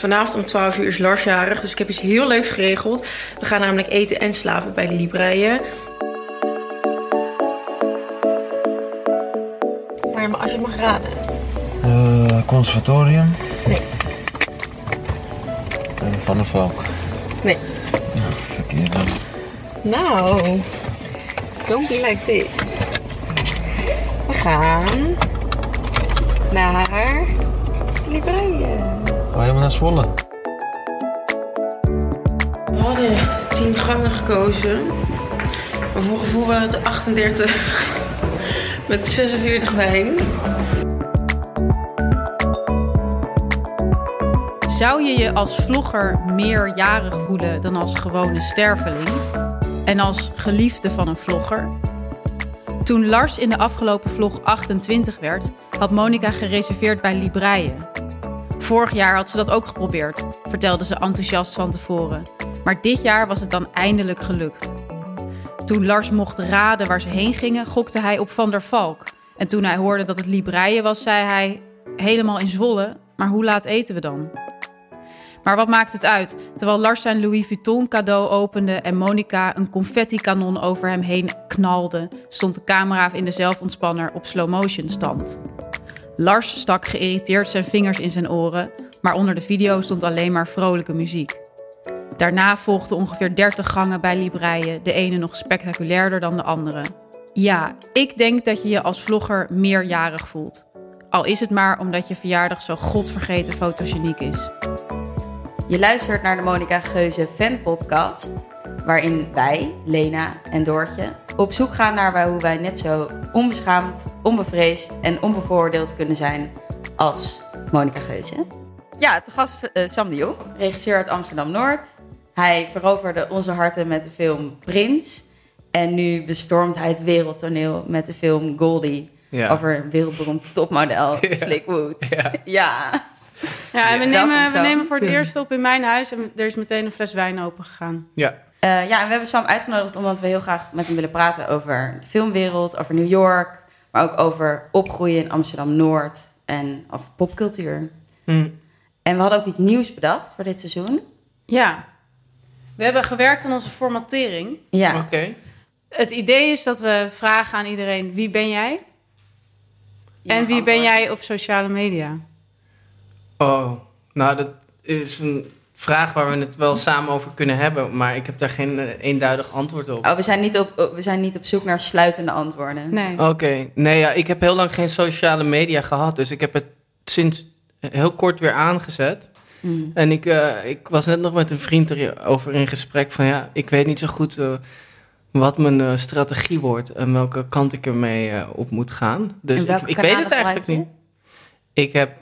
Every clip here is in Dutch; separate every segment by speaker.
Speaker 1: Vanavond om 12 uur is Lars jarig, dus ik heb iets heel leuks geregeld. We gaan namelijk eten en slapen bij de Libreien. Maar als je mag raden.
Speaker 2: Conservatorium.
Speaker 1: Nee.
Speaker 2: Eh, van der Valk.
Speaker 1: Nee.
Speaker 2: Verkeerd dan.
Speaker 1: Nou, don't be like this. We gaan naar Libreien.
Speaker 2: Ga je helemaal naar Zwolle?
Speaker 1: We hadden 10 gangen gekozen. Maar voor gevoel waren het 38 met 46 wijn.
Speaker 3: Zou je je als vlogger meer jarig voelen dan als gewone sterveling? En als geliefde van een vlogger? Toen Lars in de afgelopen vlog 28 werd, had Monica gereserveerd bij Libreien. Vorig jaar had ze dat ook geprobeerd, vertelde ze enthousiast van tevoren. Maar dit jaar was het dan eindelijk gelukt. Toen Lars mocht raden waar ze heen gingen, gokte hij op Van der Valk. En toen hij hoorde dat het Libreien was, zei hij: Helemaal in Zwolle, maar hoe laat eten we dan? Maar wat maakt het uit? Terwijl Lars zijn Louis Vuitton cadeau opende en Monica een confetti-kanon over hem heen knalde, stond de camera in de zelfontspanner op slow motion stand. Lars stak geïrriteerd zijn vingers in zijn oren, maar onder de video stond alleen maar vrolijke muziek. Daarna volgden ongeveer 30 gangen bij Libreien, de ene nog spectaculairder dan de andere. Ja, ik denk dat je je als vlogger meerjarig voelt. Al is het maar omdat je verjaardag zo godvergeten fotogeniek is.
Speaker 4: Je luistert naar de Monica Geuze fan podcast, waarin wij, Lena en Doortje, op zoek gaan naar hoe wij net zo onbeschaamd, onbevreesd en onbevooroordeeld kunnen zijn als Monica Geuze. Ja, te gast eh, Sam de Jong, regisseur uit Amsterdam-Noord. Hij veroverde onze harten met de film Prins. En nu bestormt hij het wereldtoneel met de film Goldie.
Speaker 5: Ja.
Speaker 4: Over een wereldberoemd topmodel,
Speaker 5: Ja.
Speaker 4: Slick Woods.
Speaker 5: Ja.
Speaker 4: ja.
Speaker 3: Ja, en we,
Speaker 4: Welkom,
Speaker 3: nemen, we nemen voor het eerst op in mijn huis en er is meteen een fles wijn open gegaan.
Speaker 5: Ja.
Speaker 4: Eh, ja, en we hebben Sam uitgenodigd omdat we heel graag met hem willen praten over de filmwereld, over New York, maar ook over opgroeien in Amsterdam-Noord en over popcultuur.
Speaker 5: Hm.
Speaker 4: En we hadden ook iets nieuws bedacht voor dit seizoen.
Speaker 3: Ja, we hebben gewerkt aan onze formatering.
Speaker 4: Ja,
Speaker 5: Oké.
Speaker 3: Het idee is dat we vragen aan iedereen: wie ben jij?
Speaker 4: Je
Speaker 3: en wie ben jij op sociale media?
Speaker 5: Oh, nou dat is een vraag waar we het wel samen over kunnen hebben, maar ik heb daar geen eh, eenduidig antwoord op.
Speaker 4: Oh, we zijn, niet op, oh, we zijn niet op zoek naar sluitende antwoorden.
Speaker 3: Nee.
Speaker 5: Oké, nee ja, ik heb heel lang geen sociale media gehad, dus ik heb het sinds heel kort weer aangezet.
Speaker 4: Hmm.
Speaker 5: En ik, eh, ik was net nog met een vriend erover in gesprek van ja, ik weet niet zo goed eh, wat mijn eh, strategie wordt en welke kant ik ermee op moet gaan. Dus ik, ik weet het eigenlijk niet. Ik heb,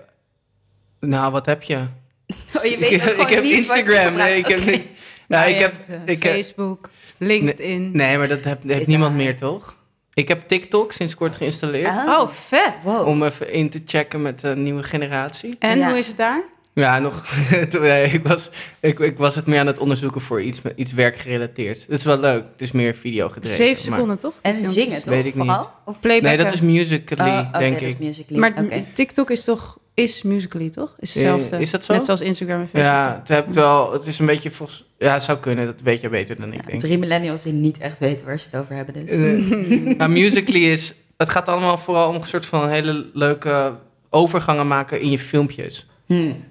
Speaker 5: nou wat heb je?
Speaker 4: Oh, je weet
Speaker 5: ik,
Speaker 4: gewoon
Speaker 5: ik heb
Speaker 4: niet
Speaker 5: Instagram, nee, ik heb niet. Nou, ik heb,
Speaker 3: Je hebt, eh,
Speaker 5: ik heb,
Speaker 3: Facebook, LinkedIn.
Speaker 5: nee, maar dat heb, heeft niemand meer toch? Ik heb TikTok sinds kort geïnstalleerd.
Speaker 4: Ah.
Speaker 3: Oh, vet.
Speaker 4: Wow.
Speaker 5: Om even in te checken met de nieuwe generatie.
Speaker 3: En
Speaker 4: Ja.
Speaker 3: hoe is het daar?
Speaker 5: Ja, nog. nee, ik, was, ik, ik was het meer aan het onderzoeken voor iets, iets werkgerelateerd. Het is wel leuk. Het is meer video gedreven.
Speaker 3: Zeven
Speaker 5: maar-
Speaker 3: seconden, toch?
Speaker 4: En zingen toch?
Speaker 5: Weet ik niet.
Speaker 4: Vooral? Of
Speaker 3: Playback.
Speaker 5: Nee, dat is Musically,
Speaker 4: Oh,
Speaker 5: denk
Speaker 4: dat is
Speaker 5: ik.
Speaker 4: Musical.ly.
Speaker 3: Maar
Speaker 4: Oké.
Speaker 3: TikTok is toch is Musical.ly, toch? Is
Speaker 5: Eh,
Speaker 3: hetzelfde.
Speaker 5: is dat zo?
Speaker 3: Net zoals Instagram en Facebook.
Speaker 5: Ja, het, hebt wel, het is een beetje volgens. Ja, het zou kunnen. Dat weet je beter dan ik
Speaker 4: Ja,
Speaker 5: denk.
Speaker 4: drie millennials die niet echt weten waar ze het over hebben. Dus.
Speaker 5: Nou, Musically is. Het gaat allemaal vooral om een soort van hele leuke overgangen maken in je filmpjes.
Speaker 4: Hmm.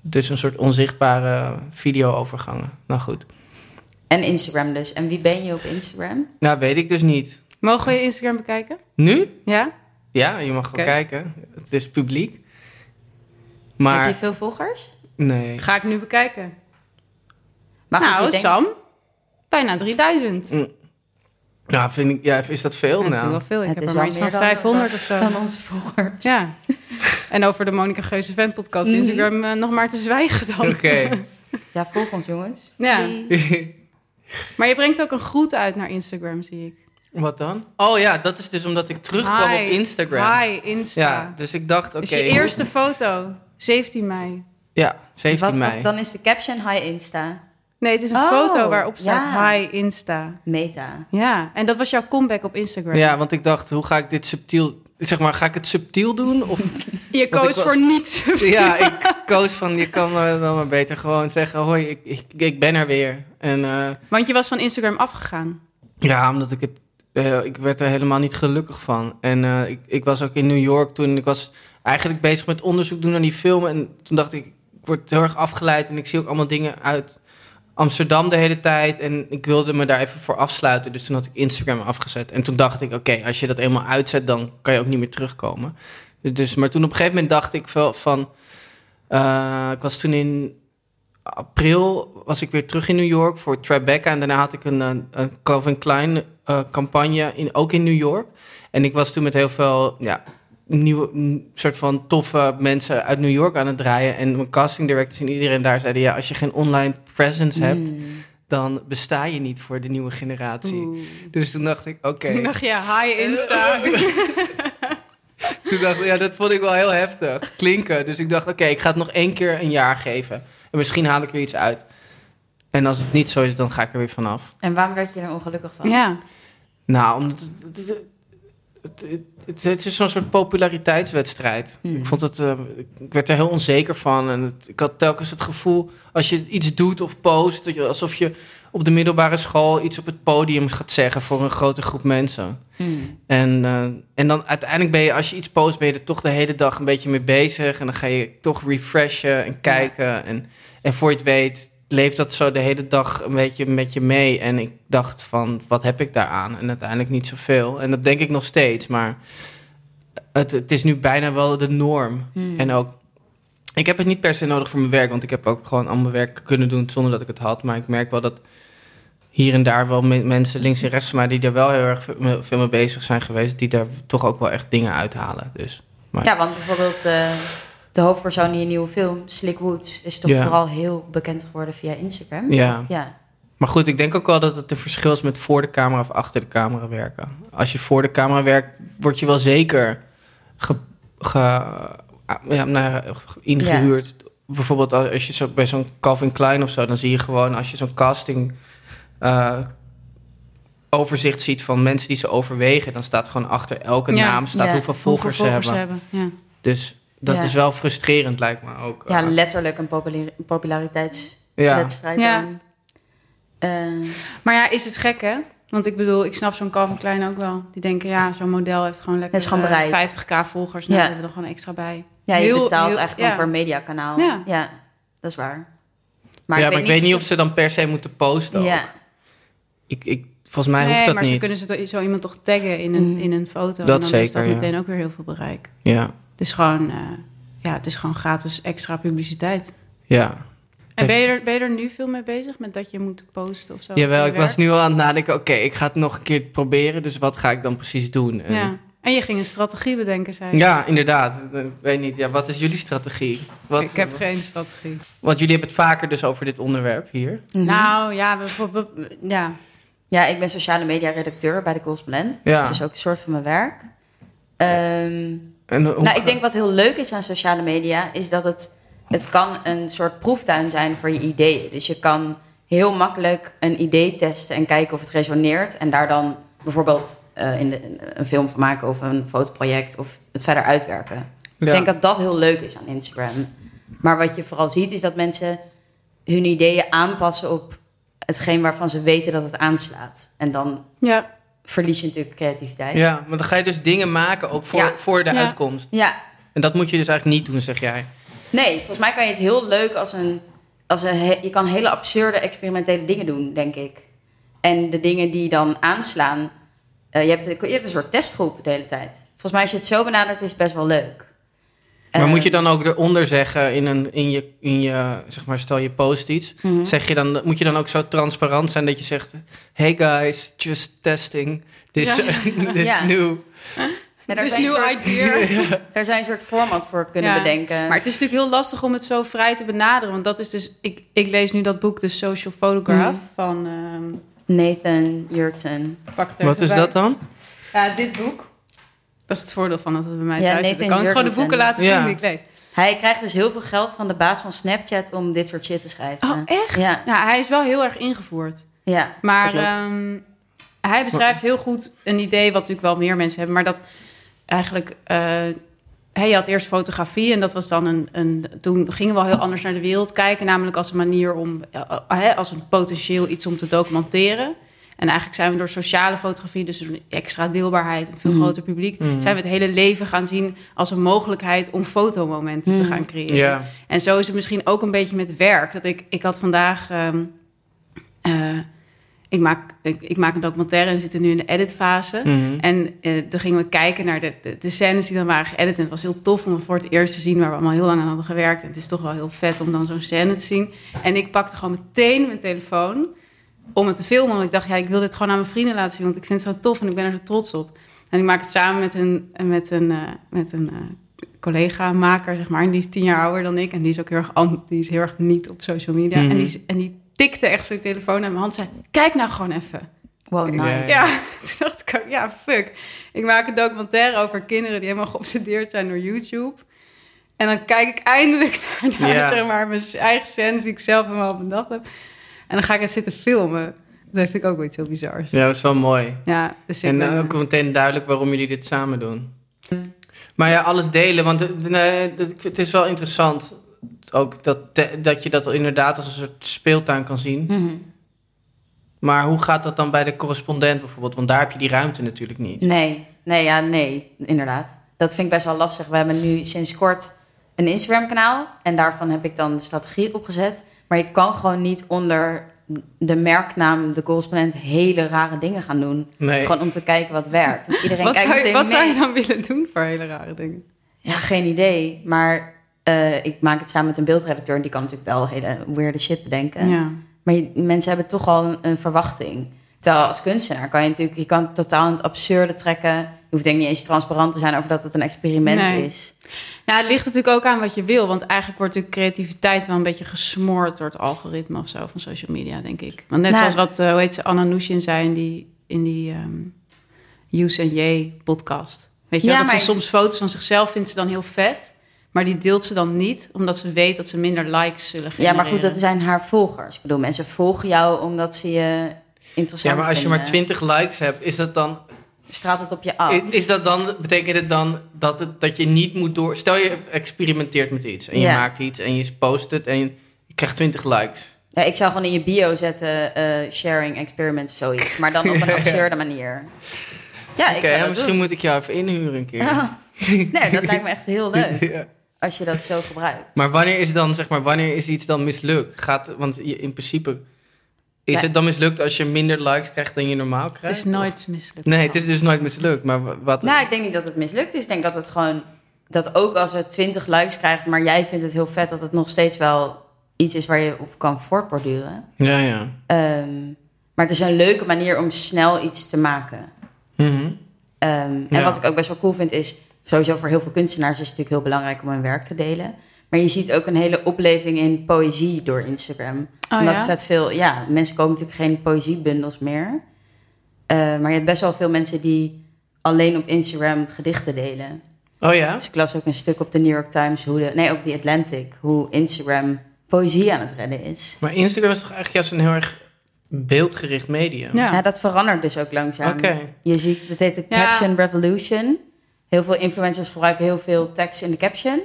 Speaker 5: Dus een soort onzichtbare video-overgangen. Nou goed.
Speaker 4: En Instagram dus. En wie ben je op Instagram?
Speaker 5: Nou, weet ik dus niet.
Speaker 3: Mogen we je Instagram bekijken?
Speaker 5: Nu?
Speaker 3: Ja?
Speaker 5: Ja, je mag wel kijken. Het is publiek. Maar
Speaker 4: Heb je veel volgers?
Speaker 5: nee.
Speaker 3: Ga ik nu bekijken.
Speaker 4: Maar
Speaker 3: nou, Sam, bijna 3000.
Speaker 5: Nou, vind ik, ja, is dat veel?
Speaker 3: Ja,
Speaker 5: nou,
Speaker 3: wel veel. Ik
Speaker 4: Het
Speaker 3: heb
Speaker 4: is
Speaker 3: er maar iets van
Speaker 4: meer dan-
Speaker 3: 500 of zo.
Speaker 4: Dan onze volgers.
Speaker 3: Ja. En over de Monica Geuze fan podcast. Instagram eh, nog maar te zwijgen dan.
Speaker 5: Oké.
Speaker 4: Ja, volg ons jongens.
Speaker 3: Ja. Maar je brengt ook een groet uit naar Instagram, zie ik.
Speaker 5: Wat dan? Oh ja, dat is dus omdat ik terugkwam
Speaker 3: Hi.
Speaker 5: op Instagram.
Speaker 3: Hi, Insta.
Speaker 5: Ja, dus ik dacht, oké.
Speaker 3: is je eerste foto, 17 mei.
Speaker 5: Ja, 17
Speaker 4: Wat-
Speaker 5: mei.
Speaker 4: wat- dan is de caption Hi Insta.
Speaker 3: Nee, het is een
Speaker 4: Oh,
Speaker 3: foto waarop staat
Speaker 4: ja.
Speaker 3: Hi Insta.
Speaker 4: Meta.
Speaker 3: Ja, en dat was jouw comeback op Instagram.
Speaker 5: Ja, want ik dacht, hoe ga ik dit subtiel zeg maar, ga ik het subtiel doen? Of,
Speaker 3: Je koos
Speaker 5: was-
Speaker 3: voor niets.
Speaker 5: ja, ik koos van, je kan me wel maar beter gewoon zeggen, hoi, ik, ik, ik ben er weer. En eh,
Speaker 3: Want je was van Instagram afgegaan.
Speaker 5: ja, omdat ik het, eh, ik werd er helemaal niet gelukkig van. En eh, ik, ik was ook in New York toen, ik was eigenlijk bezig met onderzoek doen naar die film. En toen dacht ik, ik word heel erg afgeleid en ik zie ook allemaal dingen uit Amsterdam de hele tijd. En ik wilde me daar even voor afsluiten. Dus toen had ik Instagram afgezet. En toen dacht ik, oké, als je dat eenmaal uitzet, dan kan je ook niet meer terugkomen. Dus, maar toen op een gegeven moment dacht ik van... eh, ik was toen in april was ik weer terug in New York voor Tribeca. En daarna had ik een, een, een Calvin Klein eh, campagne, in, ook in New York. En ik was toen met heel veel ja, nieuwe, n- soort van toffe mensen uit New York aan het draaien. En mijn casting directors en iedereen daar zeiden... ja, als je geen online presence hebt,
Speaker 4: Mm.
Speaker 5: dan besta je niet voor de nieuwe generatie. Dus toen dacht ik, oké.
Speaker 3: Toen dacht je, hi Insta.
Speaker 5: Toen dacht ik, ja, dat vond ik wel heel heftig klinken. Dus ik dacht, oké, ik ga het nog één keer een jaar geven. En misschien haal ik er iets uit. En als het niet zo is, dan ga ik er weer vanaf.
Speaker 4: En waarom werd je er ongelukkig van?
Speaker 3: ja.
Speaker 5: Nou, omdat het, het, het, het, het- het is zo'n soort populariteitswedstrijd.
Speaker 4: Hmm.
Speaker 5: Ik, vond het, eh, ik werd er heel onzeker van. En het- ik had telkens het gevoel, als je iets doet of post... dat je- alsof je op de middelbare school iets op het podium gaat zeggen... voor een grote groep mensen.
Speaker 4: Mm.
Speaker 5: En, eh, en dan uiteindelijk ben je, als je iets post, ben je er toch de hele dag een beetje mee bezig. En dan ga je toch refreshen en kijken. En, en voor je het weet, leeft dat zo de hele dag een beetje met je mee. En ik dacht van, wat heb ik daaraan? En uiteindelijk niet zoveel. En dat denk ik nog steeds. Maar het, het is nu bijna wel de norm.
Speaker 4: Mm.
Speaker 5: En ook, ik heb het niet per se nodig voor mijn werk. Want ik heb ook gewoon al mijn werk kunnen doen zonder dat ik het had. Maar ik merk wel dat hier en daar wel me- mensen links en rechts van mij... die er wel heel erg veel veel mee bezig zijn geweest... die daar toch ook wel echt dingen uithalen. Dus, maar,
Speaker 4: Ja, want bijvoorbeeld eh, de hoofdpersoon in je nieuwe film, Slick Woods, is toch
Speaker 5: Ja.
Speaker 4: vooral heel bekend geworden via Instagram?
Speaker 5: Ja.
Speaker 4: Ja.
Speaker 5: Maar goed, ik denk ook wel dat het een verschil is met voor de camera of achter de camera werken. Als je voor de camera werkt, word je wel zeker ge, ge, ah, ja, nou, ja, ingehuurd. Bijvoorbeeld als je zo bij zo'n Calvin Klein of zo, dan zie je gewoon als je zo'n casting eh, overzicht ziet van mensen die ze overwegen, dan staat gewoon achter elke
Speaker 3: Ja,
Speaker 5: naam staat hoeveel volgers,
Speaker 3: Hoeveel
Speaker 5: ze hebben.
Speaker 3: Ja.
Speaker 5: Dus dat
Speaker 4: Ja.
Speaker 5: is wel frustrerend, lijkt me ook.
Speaker 4: ja,
Speaker 5: Eh,
Speaker 4: letterlijk een populair-
Speaker 5: ja.
Speaker 4: populariteitswedstrijd.
Speaker 3: Ja.
Speaker 4: dan. Eh,
Speaker 3: Maar ja, is het gek hè? Want ik bedoel, ik snap zo'n Calvin Klein ook wel. Die denken, ja, zo'n model heeft gewoon lekker
Speaker 4: Dat is gewoon
Speaker 3: eh,
Speaker 4: bereik.
Speaker 3: 50k volgers. Nou,
Speaker 4: Ja.
Speaker 3: daar hebben we er gewoon extra bij.
Speaker 4: ja, je
Speaker 3: Heel-
Speaker 4: betaalt
Speaker 3: heel-
Speaker 4: eigenlijk
Speaker 3: ja.
Speaker 4: gewoon voor een mediakanaal.
Speaker 3: Ja.
Speaker 4: Ja. dat is waar.
Speaker 5: Maar, ja, maar ik weet niet of
Speaker 4: ze-
Speaker 5: dan per se moeten posten. ook.
Speaker 4: Ja,
Speaker 5: Ik, ik, volgens mij hoeft
Speaker 3: nee,
Speaker 5: dat
Speaker 3: maar ze
Speaker 5: niet.
Speaker 3: kunnen ze zo iemand toch taggen in een,
Speaker 4: Mm.
Speaker 3: in een foto.
Speaker 5: Dat
Speaker 3: en dan heeft
Speaker 5: zeker,
Speaker 3: dat
Speaker 5: ja.
Speaker 3: meteen ook weer heel veel bereik.
Speaker 5: Ja,
Speaker 3: is gewoon, eh, ja, het is gewoon gratis extra publiciteit.
Speaker 5: ja.
Speaker 3: En ben je, er, ben je er nu veel mee bezig met dat je moet posten of zo?
Speaker 5: Jawel, ik was nu al aan het nadenken. Oké, ik ga het nog een keer proberen. Dus wat ga ik dan precies doen? En-
Speaker 3: Ja. En je ging een strategie bedenken, zei je.
Speaker 5: ja, inderdaad. Ik weet niet. Ja, wat is jullie strategie? Wat,
Speaker 3: ik heb geen strategie.
Speaker 5: Want jullie hebben het vaker dus over dit onderwerp hier.
Speaker 4: Mhm.
Speaker 3: Nou ja, we- ja.
Speaker 4: ja, ik ben sociale media redacteur bij de Correspondent. Dus
Speaker 5: Ja.
Speaker 4: het is ook een soort van mijn werk. Ehm,
Speaker 5: En hoe
Speaker 4: nou,
Speaker 5: ga-
Speaker 4: ik denk wat heel leuk is aan sociale media, is dat het, het kan een soort proeftuin zijn voor je ideeën. Dus je kan heel makkelijk een idee testen en kijken of het resoneert. En daar dan bijvoorbeeld eh, in de, een film van maken of een fotoproject of het verder uitwerken.
Speaker 5: Ja.
Speaker 4: Ik denk dat dat heel leuk is aan Instagram. Maar wat je vooral ziet is dat mensen hun ideeën aanpassen op hetgeen waarvan ze weten dat het aanslaat. En dan
Speaker 3: ja.
Speaker 4: Verlies je natuurlijk creativiteit.
Speaker 5: Ja, maar dan ga je dus dingen maken ook voor,
Speaker 4: Ja.
Speaker 5: voor de
Speaker 3: Ja.
Speaker 5: uitkomst.
Speaker 4: ja,
Speaker 5: En dat moet je dus eigenlijk niet doen, zeg jij.
Speaker 4: Nee, volgens mij kan je het heel leuk als een... Als een je kan hele absurde experimentele dingen doen, denk ik. En de dingen die dan aanslaan... eh, je, hebt, je hebt een soort testgroep de hele tijd. Volgens mij als je het zo benadert, is het best wel leuk.
Speaker 5: Maar moet je dan ook eronder zeggen in, een, in, je, in je, zeg maar, stel je post iets.
Speaker 4: mhm.
Speaker 5: Zeg je dan, moet je dan ook zo transparant zijn dat je zegt... Hey guys, just testing. This,
Speaker 3: Ja.
Speaker 5: this
Speaker 4: Ja.
Speaker 5: new.
Speaker 4: Ja, daar,
Speaker 3: Dus
Speaker 4: zijn soort,
Speaker 3: idea.
Speaker 4: daar zijn een soort format voor kunnen
Speaker 3: Ja,
Speaker 4: bedenken.
Speaker 3: Maar het is natuurlijk heel lastig om het zo vrij te benaderen. Want dat is dus... Ik, ik lees nu dat boek, The Social Photograph,
Speaker 4: Mhm.
Speaker 3: van... ehm
Speaker 4: Nathan
Speaker 3: er
Speaker 5: Wat is
Speaker 3: bij.
Speaker 5: dat dan?
Speaker 3: Ja, dit boek. Dat is het voordeel van dat het bij mij
Speaker 4: Ja,
Speaker 3: thuis zit. Dan
Speaker 4: Nathan
Speaker 3: kan ik gewoon de boeken laten zien
Speaker 5: Ja.
Speaker 3: die ik lees.
Speaker 4: Hij krijgt dus heel veel geld van de baas van Snapchat om dit soort shit te schrijven.
Speaker 3: Oh, echt?
Speaker 4: Ja,
Speaker 3: Nou, hij is wel heel erg ingevoerd.
Speaker 4: ja
Speaker 3: Maar ehm, hij beschrijft heel goed een idee... wat natuurlijk wel meer mensen hebben... maar dat eigenlijk... eh, hè, je had eerst fotografie en dat was dan een, een... Toen gingen we al heel anders naar de wereld kijken. Namelijk als een manier om... eh, eh, hè, als een potentieel iets om te documenteren. En eigenlijk zijn we door sociale fotografie... dus door extra deelbaarheid, een veel
Speaker 4: Mhm.
Speaker 3: groter publiek...
Speaker 5: Mhm.
Speaker 3: zijn we het hele leven gaan zien als een mogelijkheid... om fotomomenten te gaan creëren. En zo is het misschien ook een beetje met werk. Dat ik, ik had vandaag. ehm, eh, ik, maak, ik, ik maak een documentaire en zit er nu in de editfase.
Speaker 5: Mhm.
Speaker 3: En toen gingen we kijken naar de, de, de scènes die dan waren geëdit. En het was heel tof om het voor het eerst te zien waar we allemaal heel lang aan hadden gewerkt. En het is toch wel heel vet om dan zo'n scène te zien. En ik pakte gewoon meteen mijn telefoon om het te filmen. Want ik dacht, ja, ik wil dit gewoon aan mijn vrienden laten zien. Want ik vind het zo tof en ik ben er zo trots op. En ik maak het samen met een, met een, eh, met een eh, collega-maker, zeg maar. En die is tien jaar ouder dan ik. En die is ook heel erg, die is heel erg niet op social media.
Speaker 5: Mhm.
Speaker 3: en, die, is- en die tikte echt zo'n telefoon aan mijn hand. Zei, kijk nou gewoon even.
Speaker 4: Wow, nice.
Speaker 5: Ja.
Speaker 3: Ja, toen dacht ik ook, ja, fuck. Ik maak een documentaire over kinderen die helemaal geobsedeerd zijn door YouTube. En dan kijk ik eindelijk naar, naar zeg maar, mijn eigen scènes die ik zelf helemaal op bedacht heb. En dan ga ik het zitten filmen. Dat heeft ik ook wel iets heel bizars. Ja,
Speaker 5: ja, dat is wel mooi.
Speaker 3: dus ik
Speaker 5: En
Speaker 3: ben-
Speaker 5: eh, ook meteen duidelijk waarom jullie dit samen doen. Maar ja, alles delen, want het- is wel interessant. Ook dat, dat je dat inderdaad als een soort speeltuin kan zien.
Speaker 4: Mhm.
Speaker 5: Maar hoe gaat dat dan bij de correspondent bijvoorbeeld? Want daar heb je die ruimte natuurlijk niet.
Speaker 4: Nee, nee, ja, nee, inderdaad. Dat vind ik best wel lastig. We hebben nu sinds kort een Instagram-kanaal. En daarvan heb ik dan de strategie opgezet. Maar je kan gewoon niet onder de merknaam de correspondent hele rare dingen gaan doen.
Speaker 5: Nee.
Speaker 4: Gewoon om te kijken wat werkt. Want iedereen
Speaker 3: wat
Speaker 4: kijkt
Speaker 3: zou, je, wat zou je dan willen doen voor hele rare dingen?
Speaker 4: Ja, geen idee. Maar eh, ik maak het samen met een beeldredacteur. En die kan natuurlijk wel hele weirde shit bedenken.
Speaker 3: Ja.
Speaker 4: Maar je- mensen hebben toch al een, een verwachting. Terwijl als kunstenaar kan je natuurlijk... Je kan totaal in het absurde trekken. Je hoeft denk ik niet eens transparant te zijn over dat het een experiment
Speaker 3: Nee.
Speaker 4: is.
Speaker 3: Nou, het ligt natuurlijk ook aan wat je wil. Want eigenlijk wordt natuurlijk creativiteit wel een beetje gesmoord door het algoritme of zo van social media, denk ik. Want net
Speaker 4: Nou.
Speaker 3: zoals wat, eh, hoe heet ze, Anna Nushin zei in die, in die ehm Use and J podcast. Weet je,
Speaker 4: Ja,
Speaker 3: wel, dat
Speaker 4: maar-
Speaker 3: ze soms foto's van zichzelf vindt ze dan heel vet. Maar die deelt ze dan niet, omdat ze weet dat ze minder likes zullen
Speaker 4: Ja,
Speaker 3: genereren.
Speaker 4: maar goed, dat zijn haar volgers. Ik bedoel, mensen volgen jou omdat ze je interessant
Speaker 5: Ja, maar als je maar
Speaker 4: vinden.
Speaker 5: 20 likes hebt, is dat dan,
Speaker 4: Straalt het op je af.
Speaker 5: is, dat dan betekent het dan dat, het, dat je niet moet door... Stel je experimenteert met iets en je
Speaker 4: Ja.
Speaker 5: maakt iets en je post het en je, je krijgt 20 likes.
Speaker 4: Ja, ik zou gewoon in je bio zetten... eh, sharing experiment of zoiets. Maar dan op een absurde manier. Ja, ik
Speaker 5: ja, misschien
Speaker 4: doen.
Speaker 5: moet ik jou even inhuren een keer.
Speaker 4: Ja. Nee, dat lijkt me echt heel leuk. Als je dat zo gebruikt.
Speaker 5: Maar wanneer is dan, zeg maar, wanneer is iets dan mislukt? Gaat, want je, in principe, is
Speaker 4: Ja.
Speaker 5: het dan mislukt als je minder likes krijgt dan je normaal krijgt?
Speaker 3: Het is nooit mislukt.
Speaker 5: Nee, het is dus nooit mislukt. Maar wa- wat?
Speaker 4: Nou, ik denk niet dat het mislukt is. Ik denk dat het gewoon... Dat ook als het 20 likes krijgt... maar jij vindt het heel vet... dat het nog steeds wel iets is waar je op kan voortborduren.
Speaker 5: Ja, ja.
Speaker 4: Ehm, maar het is een leuke manier om snel iets te maken. Ehm, en
Speaker 5: Ja.
Speaker 4: wat ik ook best wel cool vind is... sowieso voor heel veel kunstenaars is het natuurlijk heel belangrijk om hun werk te delen. Maar je ziet ook een hele opleving in poëzie door Instagram.
Speaker 3: Oh,
Speaker 4: Omdat
Speaker 3: ja?
Speaker 4: vet veel... Ja, mensen kopen natuurlijk geen poëziebundels meer. Eh, maar je hebt best wel veel mensen die alleen op Instagram gedichten delen.
Speaker 5: Oh ja?
Speaker 4: Dus ik las ook een stuk op de New York Times... Hoe de, nee, op The Atlantic... hoe Instagram poëzie aan het redden is.
Speaker 5: Maar Instagram is toch eigenlijk juist een heel erg beeldgericht medium?
Speaker 3: Ja.
Speaker 4: Ja, dat verandert dus ook langzaam.
Speaker 5: Oké.
Speaker 4: Je ziet, het heet de
Speaker 3: Ja.
Speaker 4: Caption Revolution. Heel veel influencers gebruiken heel veel tekst in de caption.